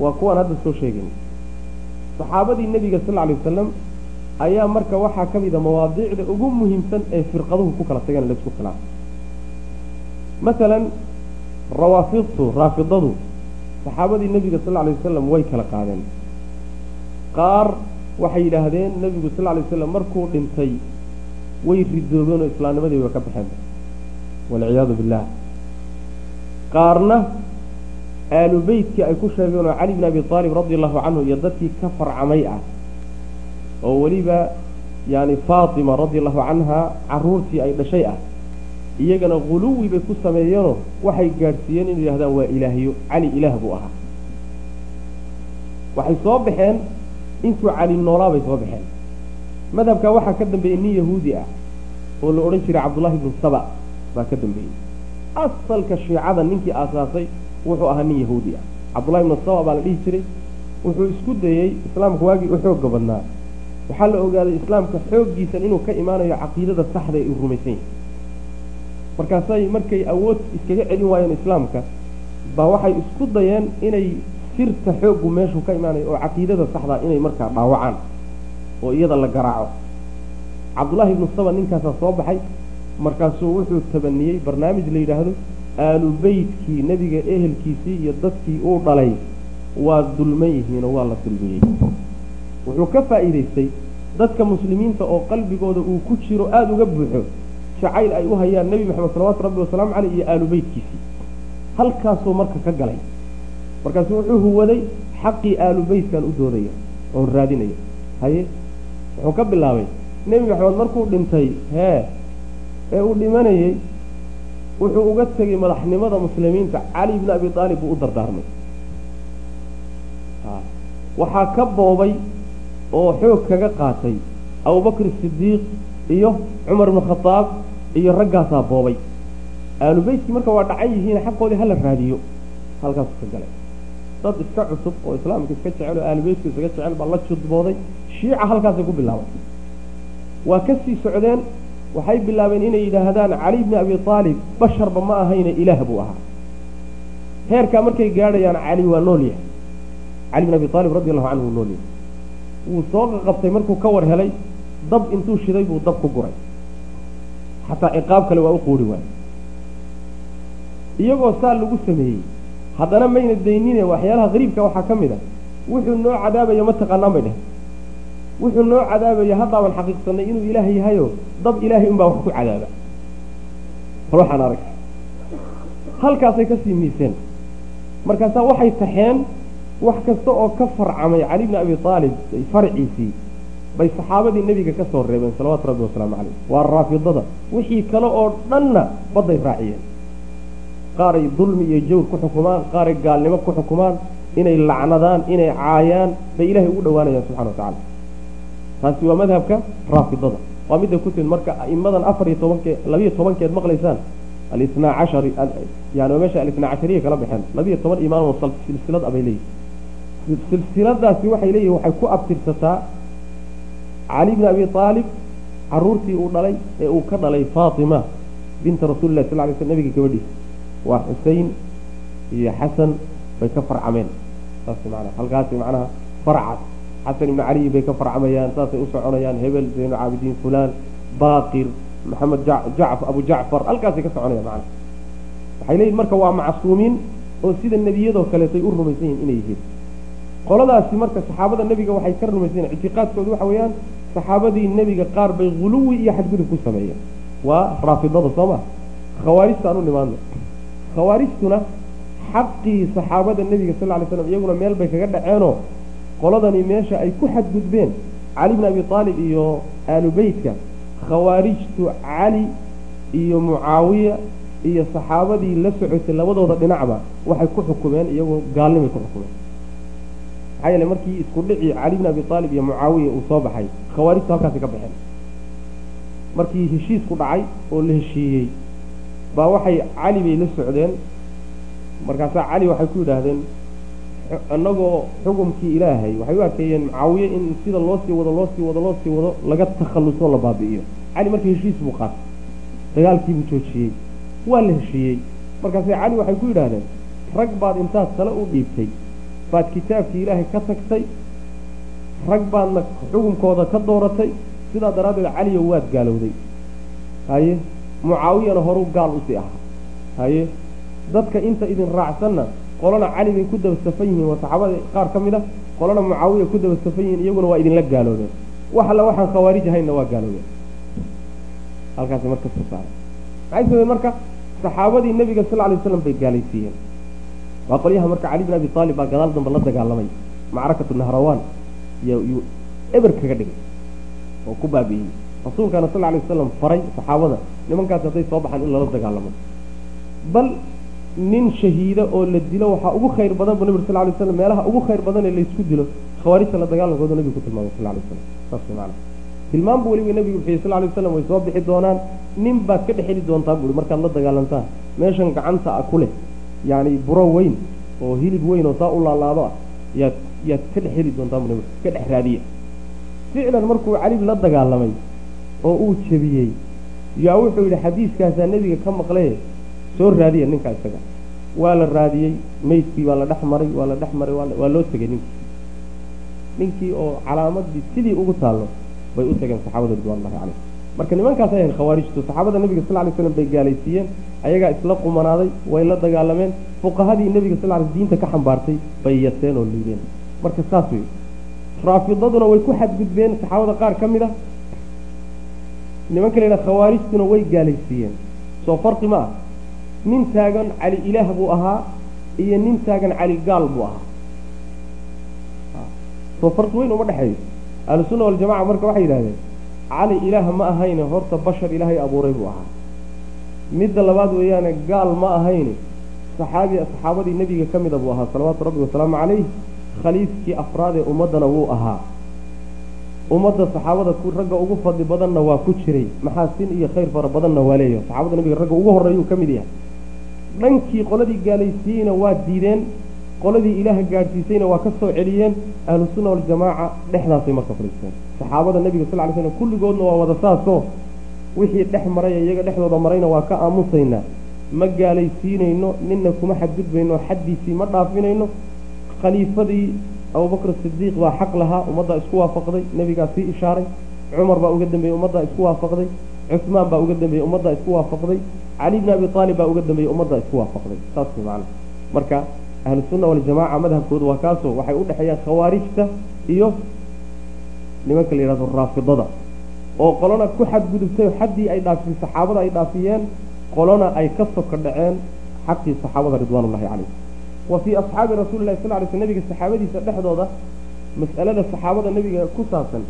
waa kuwaan hadda soo sheegayna saxaabadii nebiga sal alay wasalam ayaa marka waxaa ka mida mawaadiicda ugu muhiimsan ee firqaduhu ku kala tagan laysku khilaafay masalan rawaafidtu raafidadu saxaabadii nebiga sal lla alay wasalam way kala qaadeen. Qaar waxay yidhaahdeen nebigu sal lla lay waslam markuu dhintay way ridoobeen oo islaamnimadii way ka baxeen. Walciyaadu billah. Qaarna aalu beytkii ay ku sheegeen oo cali bn abi aalib radi allahu canhu iyo dadkii ka farcamay ah oo weliba yani faatima radi allahu canha caruurtii ay dhashay ah iyagana huluwi bay ku sameeyeenoo waxay gaadhsiiyeen inay yidhahdaan waa ilaahyo cali ilaah buu ahaa. Waxay soo baxeen intuu cali noolaa bay soo baxeen. Madhabkaa waxaa ka dambeeyey nin yahuudi ah oo la odhan jiray cabdullahi ibnu saba baa ka dambeeyey. Asalka shiicada ninkii aasaasay wuxuu ahaa nin yahuudi ah. Cabdullahi ibnu saba baa la dhihi jiray wuxuu isku dayey islaamka waagii u xooga badnaa waxaa la ogaaday islaamka xooggiisan inuu ka imaanayo caqiidada saxda uu rumaysan yahay markaasay markay awood iskaga celin waayeen islaamka baa waxay isku dayeen inay sirta xooggu meeshuu ka imaanayo oo caqiidada saxdaa inay markaa dhaawacaan oo iyada la garaaco. Cabdullaahi ibnu saba ninkaasaa soo baxay markaasuu wuxuu tabaniyey barnaamij la yidhaahdo aalu beytkii nebiga ehelkiisii iyo dadkii uu dhalay. Waa dulman yihiinoo waa la dulmiyey wuxuu ka faa'iidaystay dadka muslimiinta oo qalbigooda uu ku jiro aada uga buuxo jacayl ay u hayaan nebi maxamed salawaatu rabbi wasalaamu caleyh iyo aalu beytkiisii halkaasuu marka ka galay. Markaasu wuxuu huwaday xaqii aalu beytkan u doodaya oon raadinaya. Haye wuxuu ka bilaabay nebi maxamed markuu dhintay hee ee uu dhimanayey wuxuu uga tegey madaxnimada muslimiinta cali bni abi aalib buu u dardaarmay. Waxaa ka boobay oo xoog kaga qaatay abubakr sidiiq iyo cumar ibnu khadaab iyo raggaasaa boobay. Aalu beytkii marka waa dhacan yihiin xaqoodii hala raadiyo halkaasu ka galay. Dad iska cusub oo islaamka iska jecel oo aalu beytka isaga jecel baa la judbooday shiica halkaasay ku bilaabay waa ka sii socdeen waxay bilaabeen inay yidhaahdaan cali bni abi aalib basharba ma ahayne ilaah buu ahaa. Heerkaa markay gaadhayaan cali waa nool yahay. Cali bn abi aalib radi allahu canhu wuu nool yahay wuu soo qaqabtay markuu ka war helay dab intuu shiday buu dab ku guray. Xataa ciqaab kale waa u quuri waayey. Iyagoo saa lagu sameeyey haddana mayna daynine waxyaalaha qariibka waxaa ka mid a wuxuu noo cadaabaya ma taqaanaan bay dheh wuxuu noo cadaabaya haddaaban xaqiiqsanay inuu ilaah yahayo dab ilaahay unbaa wax ku cadaaba. Bal waxaan arag. Halkaasay ka sii miiseen. Markaasaa waxay taxeen wax kasta oo ka farcamay cali bni abi aalib farciisii bay saxaabadii nebiga ka soo reebeen salawaatu rabbi wasalaamu caleyh waa raafidada. Wixii kale oo dhanna badday raaciyeen. Qaaray dulmi iyo jawr ku xukumaan qaaray gaalnimo ku xukumaan inay lacnadaan inay caayaan bay ilahay ugu dhawaanayaan subxana wa tacala taasi waa madhabka raafidada. Waa midday ku timid marka aimadan afar iyo tobankee labiyo tobankeed maqlaysaan alisnaa cashari yani meesha alisnaa cashariya kala baxeen labiyo toban imaam silsilad abay leeyihiin silsiladaasi waxay leeyihiin waxay ku abtirsataa cali bni abi aalib caruurtii uu dhalay ee uu ka dhalay faatima binta rasuuli lah sal lay sl nabiga gabadhiisa waa xusein iyo xasan bay ka farcameen. Saas manaa halkaasi macnaha farcaas xasan ibni caliy bay ka farcamayaan saasay u soconayaan hebel zaynu caabidiin fulaan baaqir maxamed abu jacfar halkaasay ka soconayaan macnaha. Waxay leeyihiin marka waa macsuumiin oo sida nebiyadoo kaleetay u rumaysan yihiin inay yihiin qoladaasi marka saxaabada nebiga waxay ka rumaysan yihiin ictiqaadkoodu waxa weeyaan saxaabadii nebiga qaar bay huluwi iyo xadgudub ku sameeyeen. Waa raafidada soo ma? Khawaarijta aan u nimaadno khawaarijtuna xaqii saxaabada nebiga sal lay slam iyaguna meel bay kaga dhaceenoo qoladani meesha ay ku xadgudbeen cali bni abi aalib iyo aalu beytka khawaarijtu cali iyo mucaawiya iyo saxaabadii la socotay labadooda dhinacba waxay ku xukumeen iyagoo gaalnimay ku xukumeen maxaa yeele markii isku dhici cali bni abi aalib iyo mucaawiya uu soo baxay khawaarijtu halkaasi ka baxeen. Markii heshiisku dhacay oo la heshiiyey baa waxay cali bay la socdeen. Markaasaa cali waxay ku yidhaahdeen annagoo xukumkii ilaahay waxay u arkeeyeen mucaawiye in sida loo sii wado loo sii wado loo sii wado laga takhallusoo la baabi'iyo. Cali marka heshiis buu qaatay dagaalkiibuu joojiyey waa la heshiiyey. Markaase cali waxay ku yidhaahdeen rag baad intaad tale u dhiibtay baad kitaabkii ilaahay ka tagtay rag baadna xukumkooda ka dooratay sidaa daraaddeed caliyo waad gaalowday. Haye mucaawiyana horuu gaal u sii ahaa. Haye dadka inta idin raacsanna qolana cali bay ku dabsafan yihiin waa saxaabada qaar ka mid a qolana mucaawiya ku daba safan yihiin iyaguna waa idinla gaaloobeen. Wax alla waxaan khawaarij ahaynna waa gaaloobeen. Halkaasi marka soo saaray maxay sabeen marka? Saxaabadii nebiga sal alay waslam bay gaalaysiiyeen waa qolyaha marka cali bin abi aalib baa gadaal dambe la dagaalamay macrakatu nahrawaan yuu eber kaga dhigay oo ku baabi'iyey. Rasuulkaana sal alay wasalam faray saxaabada nimankaas hadday soo baxaan in lala dagaalamo. Bal nin shahiida oo la dilo waxaa ugu khayr badan bu nabig sal lay slam meelaha ugu khayr badan ee laysku dilo khawaarijta la dagaalankooda nabigu ku tilmaamay sal lay waslam saas maana tilmaam buu weliba nabigu bixiyey sal lay waslam way soo bixi doonaan nin baad ka dhex heli doontaa buui markaad la dagaalantaan meeshan gacanta a ku leh yacni buro weyn oo hilib weyn oo saa u laalaado ah yaad yaad ka dhex heli doontaa bu nabigu ka dhex raadiya ficlan markuu cali la dagaalamay oo uu jebiyey yaa wuxuu yidhi xadiiskaasaa nebiga ka maqlee soo raadiya ninkaa isaga. Waa la raadiyey meydkii waa la dhex maray waa la dhex maray waa loo tegay ninkii. Ninkii oo calaamadii sidii ugu taallo bay u tageen saxaabada ridwanullahi caleyh marka nimankaas ayan khawaarijtu saxaabada nebiga sal lay slam bay gaalaysiiyeen ayagaa isla qumanaaday way la dagaalameen fuqahadii nebiga sal lay diinta ka xambaartay bay yaseen oo liideen marka saas wey raafidaduna way ku xadgudbeen saxaabada qaar ka mid a nimanka la yidhaha khawaarijtuna way gaalaysiiyeen. Soo farqi ma ah nin taagan cali ilaah buu ahaa iyo nin taagan cali gaal buu ahaa. Soo farqi weyn uma dhexeeyo. Ahlusunna waljamaca marka waxay yidhahdeen cali ilaah ma ahayne horta bashar ilaahay abuuray buu ahaa. Midda labaad weeyaane gaal ma ahayne. Saxaabi saxaabadii nebiga ka mida buu ahaa salawaatu rabbi wasalaamu calayh khaliifkii afraad ee ummaddana wuu ahaa. Ummadda saxaabada ragga ugu fadli badanna waa ku jiray maxaasin iyo khayr fara badanna waa leeyahay. Saxaabada nabiga ragga ugu horreeyuu ka mid yahay. Dhankii qoladii gaalaysiiyeyna waa diideen qoladii ilaaha gaadhsiisayna waa ka soo celiyeen ahlusunna waljamaaca dhexdaasay marka fadhiisteen saxaabada nebiga sal ly slam kulligoodna waa wada saasoo wixii dhex maray iyaga dhexdooda marayna waa ka aamusaynaa ma gaalaysiinayno ninna kuma xadgudbayno xaddiisii ma dhaafinayno. Khaliifadii abubakr sidiiq baa xaq lahaa ummaddaa isku waafaqday nebigaa sii ishaaray. Cumar baa uga dambeeyey ummaddaa isku waafaqday. Cusmaan baa uga dambeeyey ummaddaa isku waafaqday. Cali bni abi aalib baa uga dambeeyey ummaddaa isku waafaqday. Saas macana marka ahlusunna waljamaaca madhabkoodu waa kaasoo waxay u dhexeeyaan khawaarijta iyo nimanka la yidhahdo raafidada oo qolona ku xadgudubtay xaddii ay dhaafisay saxaabada ay dhaafiyeen qolona ay ka soka dhaceen xaqii saxaabada ridwaanullahi calayh wa fii asxaabi rasuuli lahi sal ly sl nabiga saxaabadiisa dhexdooda mas'alada saxaabada nebiga ku saabsan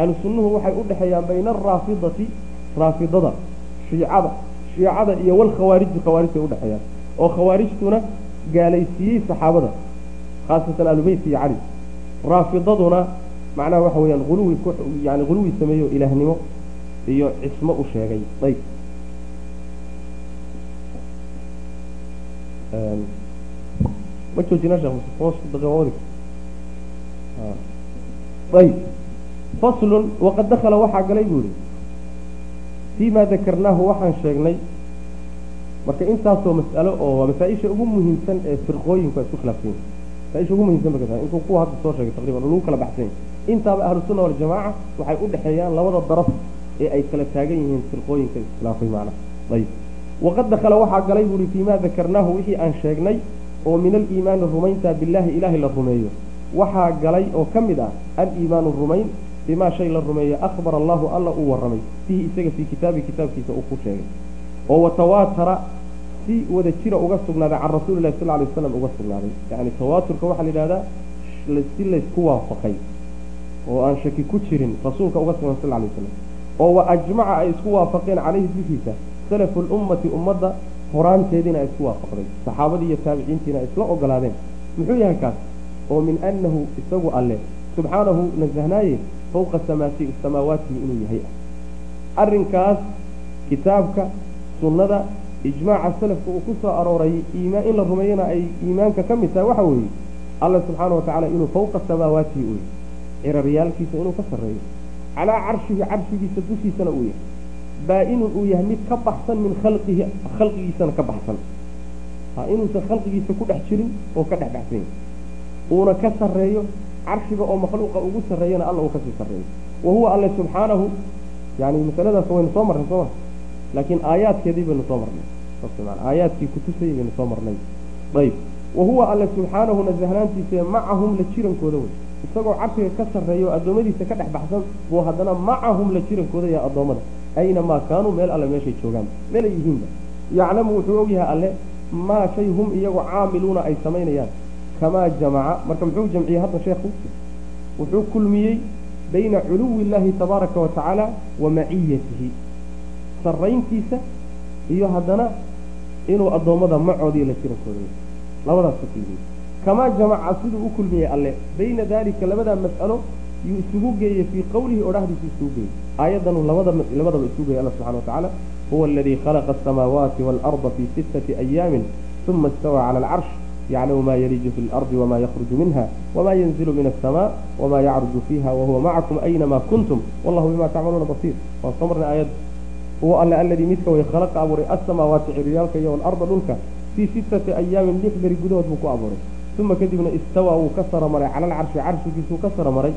ahlu sunnuhu waxay u dhexeeyaan bayna araafidati raafidada shiicada shiicada iyo walkhawaariji khawaarijtay udhexeeyaan oo khawaarijtuna gaalaysiiyey saxaabada khaasatan ahlubeyt iyo cali. Raafidaduna macnaha waxa weeyaan uluwi yani huluwi sameeyo ilaahnimo iyo cismo u sheegay. Ayb ma joojina sheekh ayb faslun waqad dakala waxaa galay buu ihi fii ma dakarnaahu waxaan sheegnay. Marka intaasoo mas'alo oo waa masaa-isha ugu muhiimsan ee firqooyinku ay isku khilaafsan masaa-isha ugu muhiimsan ba inkuu kuwa hadda soo sheegay taqriban lagu kala baxsan intaaba ahlu sunna waljamaaca waxay u dhexeeyaan labada daraf ee ay kala taagan yihiin firqooyinka iskhilaafay macnaha. Ayb waqad dakala waxaa galay buuhi fii ma dakarnaahu wixii aan sheegnay oo min aliimaani rumaynta billaahi ilaahay la rumeeyo. Waxaa galay oo ka mid ah aliimaanu rumayn bimaa shay la rumeeyo akhbara allahu alla uu warramay. Bihi isaga fii kitaabi kitaabkiisa uu ku sheegay. Oo watawaatara si wada jira uga sugnaaday can rasuuli lahi sal lay waslam uga sugnaaday. Yani tawaaturka waxaa la yidhahdaa si laysku waafaqay oo aan shaki ku jirin rasuulka uga sugna sal lay waslam oo wa ajmaca ay isku waafaqeen calayhi dushiisa salafu lummati ummadda horaanteediina ay isku waafaqday saxaabadii iyo taabiciintiina isla ogolaadeen. Muxuu yahay kaas? oo min annahu isagu alle subxaanahu nasahnaaye fawqa samaati samaawaatihi inuu yahay. Ah arrinkaas kitaabka sunnada ijmaaca salafka uu ku soo arooray iimaan in la rumeeyana ay iimaanka ka mid tahay waxa weeye alla subxaana wa tacala inuu fawqa samaawaatihi u yahay ciraryaalkiisa inuu ka sarreeyo. Calaa carshihi carshigiisa dushiisana uu yahay. Baa-inun uu yahay mid ka baxsan min khalqihi khalqigiisana ka baxsan. Ha inuusan khalqigiisa ku dhex jirin oo ka dhex baxsan uuna ka sarreeyo carshiga oo makhluuqa ugu sarreeyana alla uu ka sii sarreeyo. Wa huwa alle subxaanahu yani masaladaas waynu soo marnay sooma laakiin aayaadkeedii baynu soo marnay. Aayaadkii kutusayay baynu soo marnay. Ayb wa huwa alle subxaanahu nasahnaantiisa macahum la jirankooda wey isagoo carshiga ka sarreeya oo addoommadiisa ka dhex baxsan buu haddana macahum la jirankooda yahay addoommada. Aynamaa kaanuu meel alle meeshay joogaan. Meelay yihiinba yaclamu wuxuu ogyahay alle maa shay hum iyagoo caamiluuna ay samaynayaan. Kamaa jamaca marka muxuu jamciyey hadda sheekhu? Wuxuu kulmiyey bayna culuwi illaahi tabaaraka wa tacaala wa maciyatihi. Sarrayntiisa iyo haddana inuu addoommada macoodiiyo la jirankooda labadaas ka kamaa jamaca siduu u kulmiyey alle bayna daalika labadaa mas'alo yuu isugu geeyey fii qowlihi odhahdiisu isugu geeyey aayaddanuu labada labadaba isugu geeyey alla subxana wa tacaala huwa aladii khalaqa asamaawaati waalarda fii sittati ayaamin uma istawaa cala alcarsh yaclamu ma yaliju fi lardi wama yakhruju minha wama yanzilu min alsamaa wama yacruju fiiha wahuwa macakum aynama kuntum wallahu bima tacmaluuna basiir waan soo marnay aayadda huwa alle alladii midka way khalaqa abuuray asamaawaati ciryaalka iyo walarda dhulka fii sittati ayaamin lix beri gudahood buu ku abuuray uma kadibna istawaa wuu ka sara maray cala alcarshi carshigiisuu ka sara maray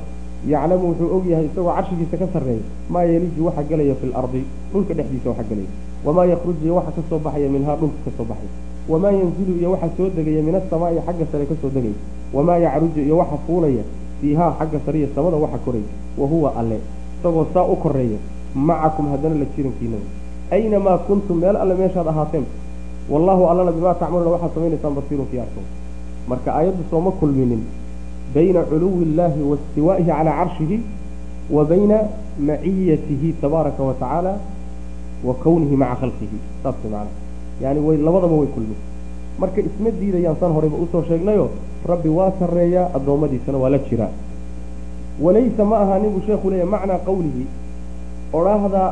yaclamu wuxuu og yahay isagoo carshigiisa ka sarreeya maa yeliju waxa gelaya fi lardi dhulka dhexdiisa waxa gelaya wamaa yakhruju iyo waxa ka soo baxaya minhaa dhulka ka soo baxaya wamaa yanzilu iyo waxa soo degaya min asamaa'i xagga sare ka soo degaya wamaa yacruju iyo waxa fuulaya fiihaa xagga sare samada waxa koraya wa huwa alle isagoo saa u koreeya macakum haddana la jirankiinaba aynamaa kuntum meel alle meeshaad ahaateen wallahu allana bimaa tacmaluuna waxaad samaynaysaan basiirun kii arko marka aayaddu sooma kulminin bayna culuwi illaahi wa istiwaa'ihi calaa carshihi wa bayna maciyatihi tabaaraka wa tacaala wa kownihi maca khalqihi. Saas macana yani way labadaba way kulmin. Marka isma diidayaan san horeyba u soo sheegnayo rabbi waa sarreeyaa addoommadiisana waa la jiraa. Walaysa ma aha ninbuu sheekhu leeyahy macnaa qowlihi odhaahda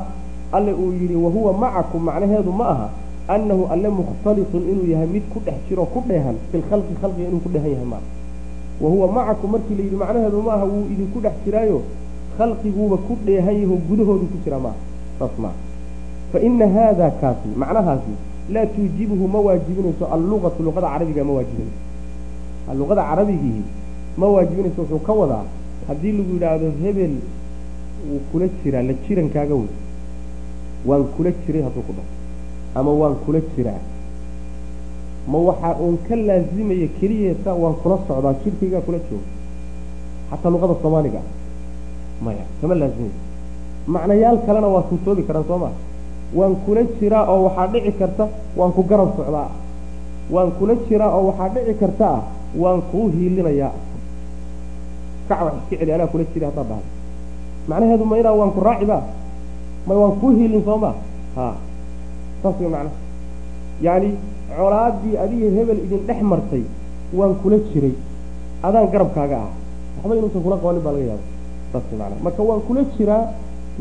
alle uu yidhi wahuwa macakum macnaheedu ma aha annahu alle mukhtalitun inuu yahay mid ku dhex jiro ku dheehan filkhalqi khalqiga inuu ku dheehan yahay maaha wahuwa macakum markii la yidhi macnaheedu ma aha wuu idinku dhex jiraayo khalqiguuba ku dheehan yaho gudahoodu ku jira maaha saas maaha fa ina haada kaasi macnahaasi laa tuujibuhu ma waajibinayso alluqatu luqada carabiga ma waajibinayso luqada carabigii ma waajibinayso wuxuu ka wadaa haddii lagu yidhaahdo hebel wuu kula jiraa la jirankaaga wey waan kula jiray hadduu ku dhaho ama waan kula jiraa. Ma waxaa uun ka laazimaya keliyeeta waan kula socdaa jirkaygaa kula jooga xataa luqada soomaaliga ah. Maya kama laazimayo macnayaal kalena waa suurtoobi karaan soo maa waan kula jiraa oo waxaa dhici karta waan ku garab socdaa. Waan kula jiraa oo waxaa dhici karta ah waan kuu hiilinayaa kac wax iska celi anaa kula jira haddaad dhahdo macnaheedu ma inaa waan ku raaciba may waan kuu hiilin soo ma? Ha saas way macnaha yacni colaaddii adiga hebel idin dhex martay waan kula jiray. Adaan garabkaaga ah waxba inuusan kula qabanin baa laga yaaba saas way macnaha marka waan kula jiraa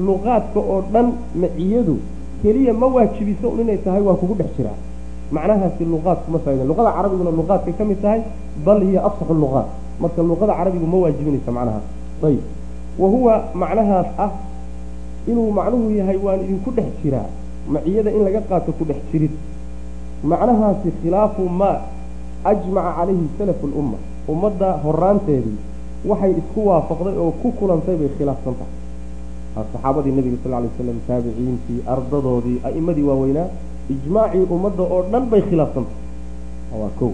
luqaadka oo dhan maciyadu keliya ma waajibiso un inay tahay waan kugu dhex jiraa. Macnahaasi luqaadku ma faa'idan luqada carabiguna luqaadkay ka mid tahay bal hiya afsaxu luqaat marka luqada carabigu ma waajibinaysa macnahaas ayib. Wa huwa macnahaas ah inuu macnuhu yahay waan idinku dhex jiraa maciyada in laga qaato ku dhex jirid. Macnahaasi khilaafu maa ajmaca calayhi salafu lumma ummadda horaanteedii waxay isku waafaqday oo ku kulantay bay khilaafsan tahay. Saxaabadii nebiga sal lay waslam taabiciintii ardadoodii a'immadii waaweynaa ijmaacii ummadda oo dhan bay khilaafsan tahay. Waa ko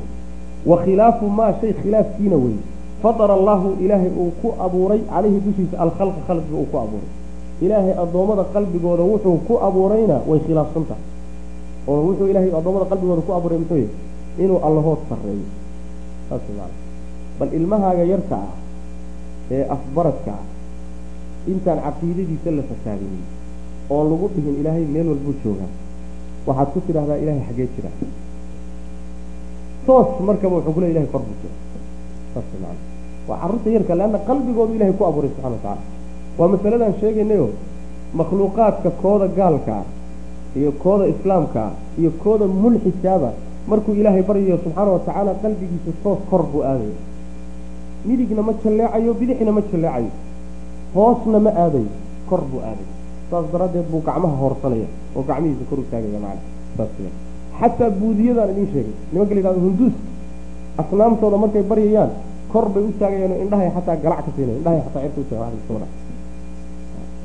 wa khilaafu maa shay khilaafkiina wey fadara allahu ilaahay uu ku abuuray calayhi dushiisa alkhalqa khalqiga uu ku abuuray ilaahay addoommada qalbigooda wuxuu ku abuurayna way khilaafsan tahay oo wuxuu ilaahay addoommada qalbigooda ku abuuray muxuu yahy inuu allahood sarreeyo. Saas maana bal ilmahaaga yarka ah ee afbaradka ah intaan caqiidadiisa la fasaadinin oon lagu dhihin ilaahay meel walbuu joogaa waxaad ku tidhahdaa ilaahay xaggee jira. Toos markaba wuxuu ku leey ilahay kor buu jira. Saas maana waa carruurta yarka leanna qalbigoodu ilahay ku abuuray subxana wa tacala waa masaladaan sheegaynayo makhluuqaadka kooda gaalka ah iyo kooda islaamka ah iyo kooda mulxisaaba markuu ilaahay baryayo subxaana wa tacaala qalbigiisa toos kor buu aadayo midigna ma jalleecayo bidixna ma jalleecayo. Hoosna ma aadayo kor buu aadayo saas daraaddeed buu gacmaha hoorsanaya oo gacmihiisa kor u taagaya macana xataa buudiyadaan idiin sheegay. Nimanka la yidhahdo hunduus asnaamtooda markay baryayaan kor bay u taagayaan oo indhahay xataa galac ka siinaya indhahay xataa cirka u taagay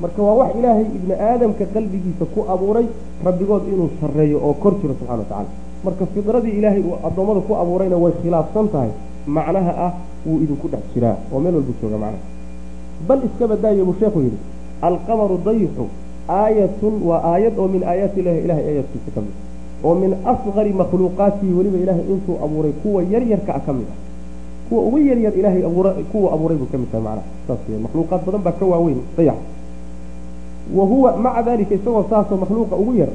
marka waa wax ilaahay ibni aadamka qalbigiisa ku abuuray rabbigood inuu sarreeyo oo kor jiro subxana wa tacala marka fidradii ilaahay uu addoommada ku abuurayna way khilaafsan tahay macnaha ah wuu idinku dhex jiraa oo meel walbu jooga macnaha. bal iska badaayo buu sheekhu yidhi alqamaru dayxu aayatun waa aayad oo min aayaati ilahi ilahay aayaadkiisa ka mid oo min asqari makhluuqaatihi weliba ilaahay intuu abuuray kuwa yaryarka ah ka mid ah. kuwa ugu yaryar abuura kuwa abuuray buu ka mid tahay macnaha. Saas makhluuqaad badan baa ka waaweyn dayax wa huwa maca dalika isagoo saasoo makhluuqa ugu yar.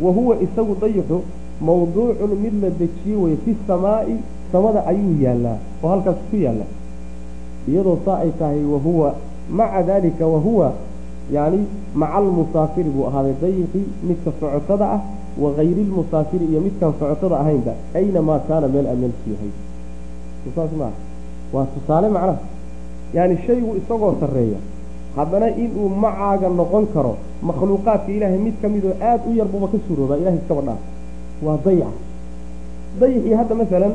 Wa huwa isagu dayixu mawduucun mid la dejiye weye fi samaa'i samada ayuu yaallaa oo halkaas ku yaalla iyadoo saa ay tahay wahuwa maca dalika wahuwa yani maca almusaafiri buu ahaaday dayixii midka socotada ah wagayri lmusaafiri iyo midkaan socotada ahaynba aynamaa kaana meel ameelku yahay. Saas maaha? Waa tusaale macnaha. Yani shaygu isagoo sarreeya haddana inuu macaaga noqon karo makhluuqaadka ilaahay mid ka mid oo aada u yar buuba ka suuroobaa ilahay iskaba dhaaf waa dayaca dayixii hadda masalan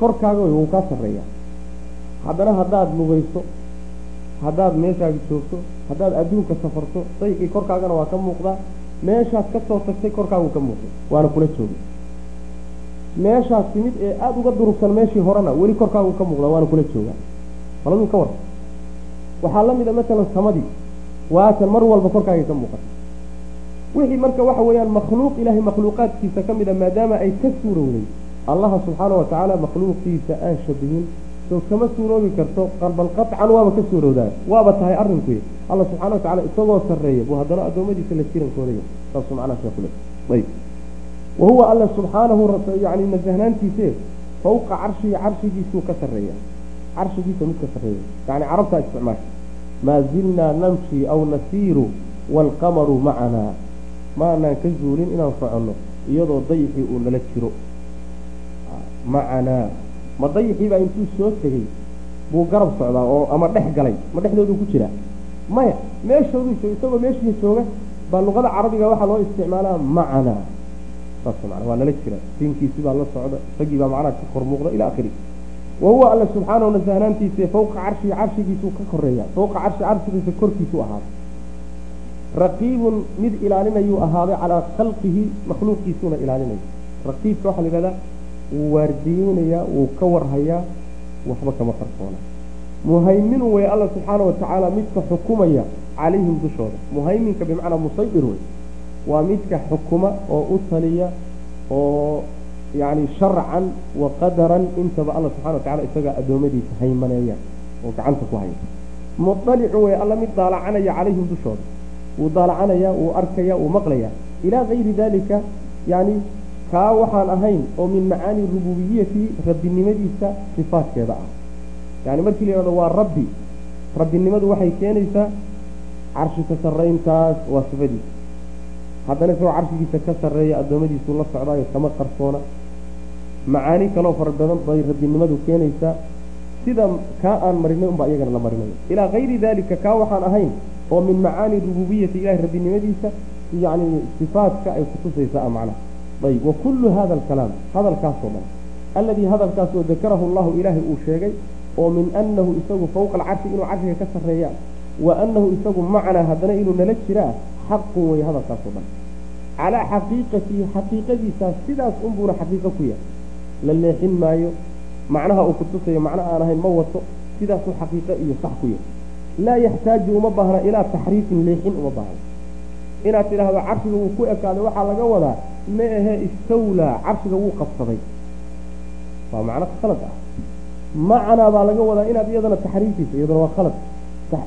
korkaaga wuu kaa sarreeya haddana haddaad lugayso haddaad meeshaaga joogto haddaad adduunka safarto dayixii korkaagana waa ka muuqdaa. Meeshaad ka soo tagtay korkaagu ka muuqday waana kula joogay meeshaas timid ee aada uga durugsan meeshii horena weli korkaagu ka muuqdaa waana kula joogaa maladuu ka war waxaa la mid a masalan samadii waatan mar walba korkaaga ka muuqata. Wixii marka waxa weeyaan makhluuq ilaahay makhluuqaadkiisa ka a maadaama ay ka suurowday allaha subxaana wa tacaala makhluuqiisa aan shabihin soo kama suuroobi karto bal qaطcan waaba ka suurowdaa. Waaba tahay arrinkuy alla subxana wa tacala isagoo sarreeya buu haddana addoommadiisa la jirankooday saasuu macnaha sheekule ayb wa huwa alla subxaanahu yani nasahnaantiise fawqa carshihi carshigiisuu ka sarreeya. Carshigiisa mid ka sarreeya. Yani carabtaa isticmaasha maa zilnaa namshi aw nasiiru waalqamaru macanaa maanaan ka zuulin inaan soconno iyadoo dayixii uu nala jiro macanaa ma dayixii baa intuu soo tegey buu garab socdaa oo ama dhex galay ma dhexdooduu ku jiraa maya meeshooduu jooga isagoo meeshii jooga baa luqada carabiga waxaa loo isticmaalaa macanaa saas mana waa nala jira siinkiisi baa la socda isagii baa macnaha ka kor muuqda ila akhiri wa huwa alla subxaanahu nasahnaantiisa fawqa carshihi carshigiisuu ka koreeya fawqa carshi carshigiisa korkiisuu ahaaday raqiibun mid ilaalinayuu ahaaday calaa khalqihi makhluuqiisuuna ilaalinaya raqiibka waxaa la yidhahdaa wuu waardiyeynayaa wuu ka warhayaa waxba kama qarsoona muhayminu wey alla subxaana wa tacaala midka xukumaya calayhim dushooda muhayminka bimacnaa musayir wey waa midka xukuma oo u taliya oo yani sharcan wa qadaran intaba alla subxana wa tacala isagaa addoommadiisa haymaneeya oo gacanta ku haya muطalicu wey alla mid daalacanaya calayhim dushooda wuu daalacanaya wuu arkaya wuu maqlaya ilaa gayri dalika yani kaa waxaan ahayn oo min macaani rububiyati rabbinimadiisa sifaadkeeda ah yani markii la yihahdo waa rabbi rabbinimadu waxay keenaysaa carshi ka sarrayntaas waa sifadiisa haddana isagoo carshigiisa ka sarreeya addoommadiisuu la socdaayo kama qarsoona macaani kaloo fara badan bay rabbinimadu keenaysaa. Sida kaa aan marinay unbaa iyagana la marinayo ilaa gayri dalika kaa waxaan ahayn oo min macaani rububiyati ilahi rabbinimadiisa yani sifaadka ay kutusaysaa macnaha ayb wa kullu hada alkalaam hadalkaasoo dhan. Alladii hadalkaasoo dakarahu allahu ilaahay uu sheegay oo min annahu isagu fawqa alcarshi inuu carshiga ka sarreeya wa annahu isagu macnaa haddana inuu nala jiraa xaqun wey hadalkaasoo dhan. Calaa xaqiiqatihi xaqiiqadiisaas sidaas unbuuna xaqiiqo ku yahay la leexin maayo macnaha uu kutusayo macno aan ahayn ma wato sidaasuu xaqiiqo iyo sax ku yahay laa yaxtaaju uma baahna ilaa taxriifin leexin uma baahna. Inaad tidhaahdo carshiga wuu ku ekaaday waxaa laga wadaa ma ahe istawlaa carshiga wuu qabsaday. Waa macno khalad ah. Macnaa baa laga wadaa inaad iyadana taxriifayso iyadana waa khalad.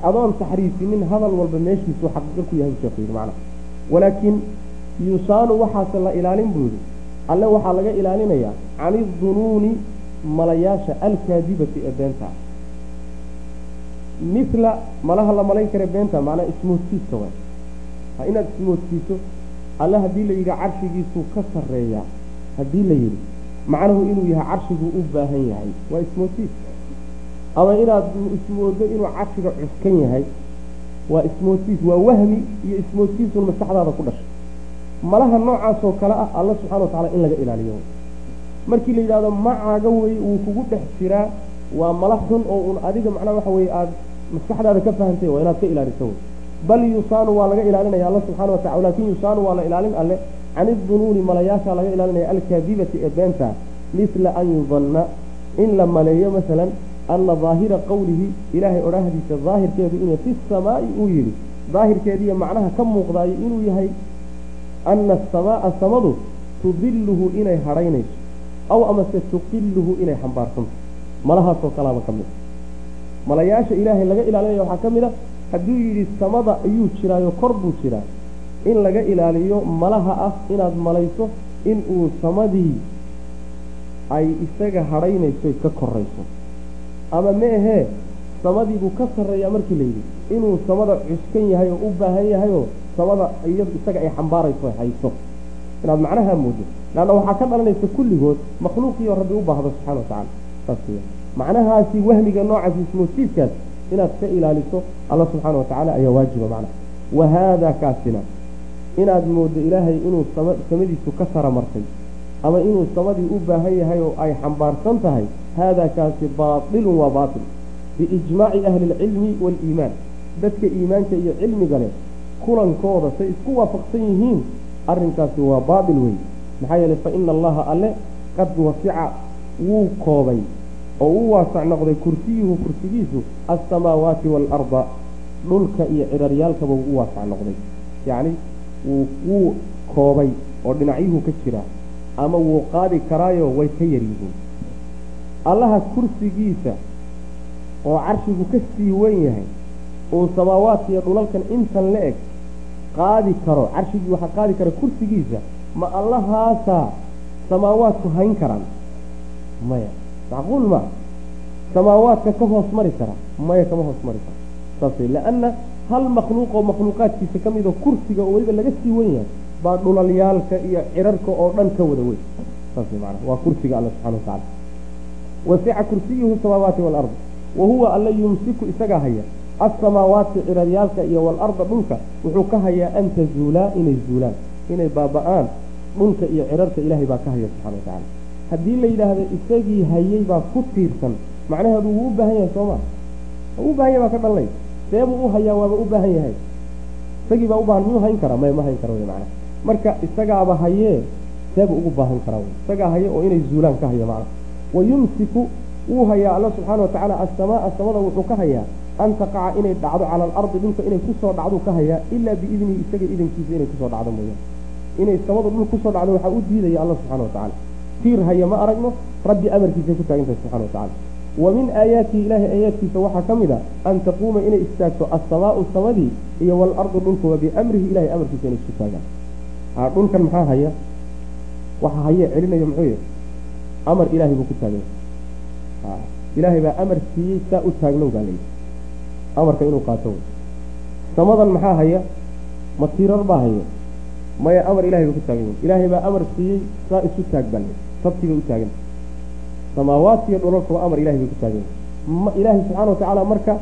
Adoon taxriifinin hadal walba meeshiisuu xaqiiqo ku yahay sheekhu yidhi macnaha. Walaakiin yusaanu waxaase la ilaalin buu yidhi alle waxaa laga ilaalinayaa can idunuuni malayaasha alkaadibati ee beenta. Mila malaha la malayn kare beenta macnaa ismoodsiiska waay ha inaad ismoodsiiso alle haddii la yidhi carshigiisuu ka sarreeyaa haddii la yidhi macnuhu inuu yahay carshiguu u baahan yahay waa ismoodsiis ama inaad ismoodo inuu carshiga cuskan yahay waa ismoodsiis waa wahmi iyo ismoodsiisun maskaxdaada ku dhashay malaha noocaasoo kale ah alla subxana wa tacala in laga ilaaliyo. Markii la yidhahdo macaaga wey wuu kugu dhex jiraa. Waa mala xun oo un adiga macnaha waxa weye aada maskaxdaada ka fahantay waa inaad ka ilaaliso. Wey bal yusaanu waa laga ilaalinaya alla subxana wa tacala laakin yusaanu waa la ilaalin alle. Can idunuuni malayaasha laga ilaalinaya alkaadibati ee beenta misla an yudanna in la maleeyo masalan ana daahira qowlihi ilaahay odhahdiisa daahirkeedu inuu fi samaa'i uu yidhi. Daahirkeediiyo macnaha ka muuqdaayo inuu yahay ana asamaaa samadu tudiluhu inay hadhaynayso aw amase tuqiluhu inay xambaarsanto malahaasoo kalaaba ka mid malayaasha ilaahay laga ilaalinaya waxaa ka mid a hadduu yidhi samada ayuu jiraayo kor buu jiraa in laga ilaaliyo malaha ah inaad malayso in uu samadii ay isaga hadhaynayso ka korayso ama ma ahee samadiibuu ka sarreeyaa markii layidhi inuu samada cuskan yahay oo u baahan yahayoo samada iyadu isaga ay xambaarayso hayso inaad macnaha moodo leanna waxaa ka dhalanaysa kulligood makhluuqiyo rabbi u baahdo subxana wa tacala saas w macnahaasi wahmiga noocaasi ismoosiidkaas inaad ka ilaaliso alla subxaana wa tacaala ayaa waajiba macnaha. Wa haadaa kaasina inaad moodo ilaahay inuu samadiisu ka sara martay ama inuu samadii u baahan yahay oo ay xambaarsan tahay haadaa kaasi baatilun waa baatil. Biijmaaci ahli alcilmi waaliimaan dadka iimaanka iyo cilmiga leh kulankooda say isku waafaqsan yihiin arrinkaasi waa baatil wey maxaa yeelay fa ina allaha alle qad wasica wuu koobay oo u waasac noqday kursiyuhu kursigiisu alsamaawaati waalarda dhulka iyo ciraryaalkaba wuu u waasac noqday. Yacni wuu koobay oo dhinacyuhu ka jiraa ama wuu qaadi karaayo way ka yar yihiin. Allaha kursigiisa oo carshigu ka sii wen yahay uu samaawaadka iyo dhulalkan intan la eg qaadi karo carshigii waxaa qaadi kara kursigiisa ma allahaasaa samaawaadku hayn karaan? Maya. Macquul maa samaawaadka ka hoos mari kara. Maya kama hoos mari kara. Saas wey lianna hal makhluuqoo makhluuqaadkiisa ka midoo kursiga oo weliba laga sii wen yahay baa dhulalyaalka iyo cirarka oo dhan ka wada weyn. Saas wey maanaa waa kursiga alla subxana watacala wasica kursiyuhu samaawaati waalard wa huwa alla yumsiku isagaa haya alsamaawaati ciraryaalka iyo waalarda dhulka wuxuu ka hayaa an tazuulaa inay zuulaan inay baaba-aan dhulka iyo cirarka ilaahay baa ka haya subxana watacaala haddii la yidhaahdo isagii hayay baa ku tiirsan macnaheedu wuu u baahan yahay sooma u baahan yahay baa ka dhalanay seebuu u hayaa waaba u baahan yahay isagii baa u baahan miyuu hayn karaa may ma hayn kara wy macnaha marka isagaaba hayee seebuu ugu baahan karaa wy isagaa haye oo inay zuulaan ka haya macnaha wa yumsiku wuu hayaa alla subxaana watacaala asamaaa samada wuxuu ka hayaa an taqaca inay dhacdo cala alardi dhulka inay ku soo dhacduu ka hayaa ilaa biidnihi isaga idankiisa inay ku soo dhacdo mooyaan inay samadu dhul ku soo dhacdo waxaa u diidaya alla subxana watacaala tiir haya ma aragno rabbi amarkiisay ku taagantahay subxana watacala wa min aayaatihi ilaahay aayaadkiisa waxaa ka mid a an taquuma inay istaagto assamaau samadii iyo waalardu dhulkuba biamrihi ilahay amarkiisa inay isku taagaan. Dhulkan maxaa haya? Waxa haye celinayo muxuu yahy amar ilaahay buu ku taaganya ilaahay baa amar siiyey saa u taagnow baa layidhi amarka inuu qaato. Wey samadan maxaa haya? Ma tiirar baa haya maya amar ilahay buu ku taagan yahay ilaahay baa amar siiyey saa isu taag baa layidhi sabti bay u taaganta samaawaadka iyo dhulalkuba amar ilahay bay ku taagan ma ilaahay subxaana watacaala marka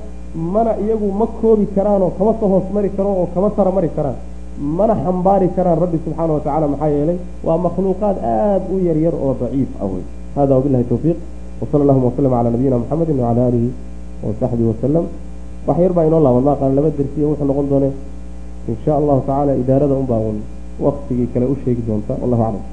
mana iyagu ma koobi karaanoo kama soo hoos mari karo oo kama sara mari karaan. Mana xambaari karaan rabbi subxaana watacaala maxaa yeelay waa makhluuqaad aada u yar yar oo daciif ah wey hada wabilahi towfiiq wsala allahuma waslm calaa nabiyina muxamedi wacala aalihi wasaxbihi wasalam wax yar baa inoo laaban maaqaan laba dersiya wuxuu noqon doone in sha allahu tacaala idaarada un baa un waktigii kale u sheegi doonta. Wallahu aclam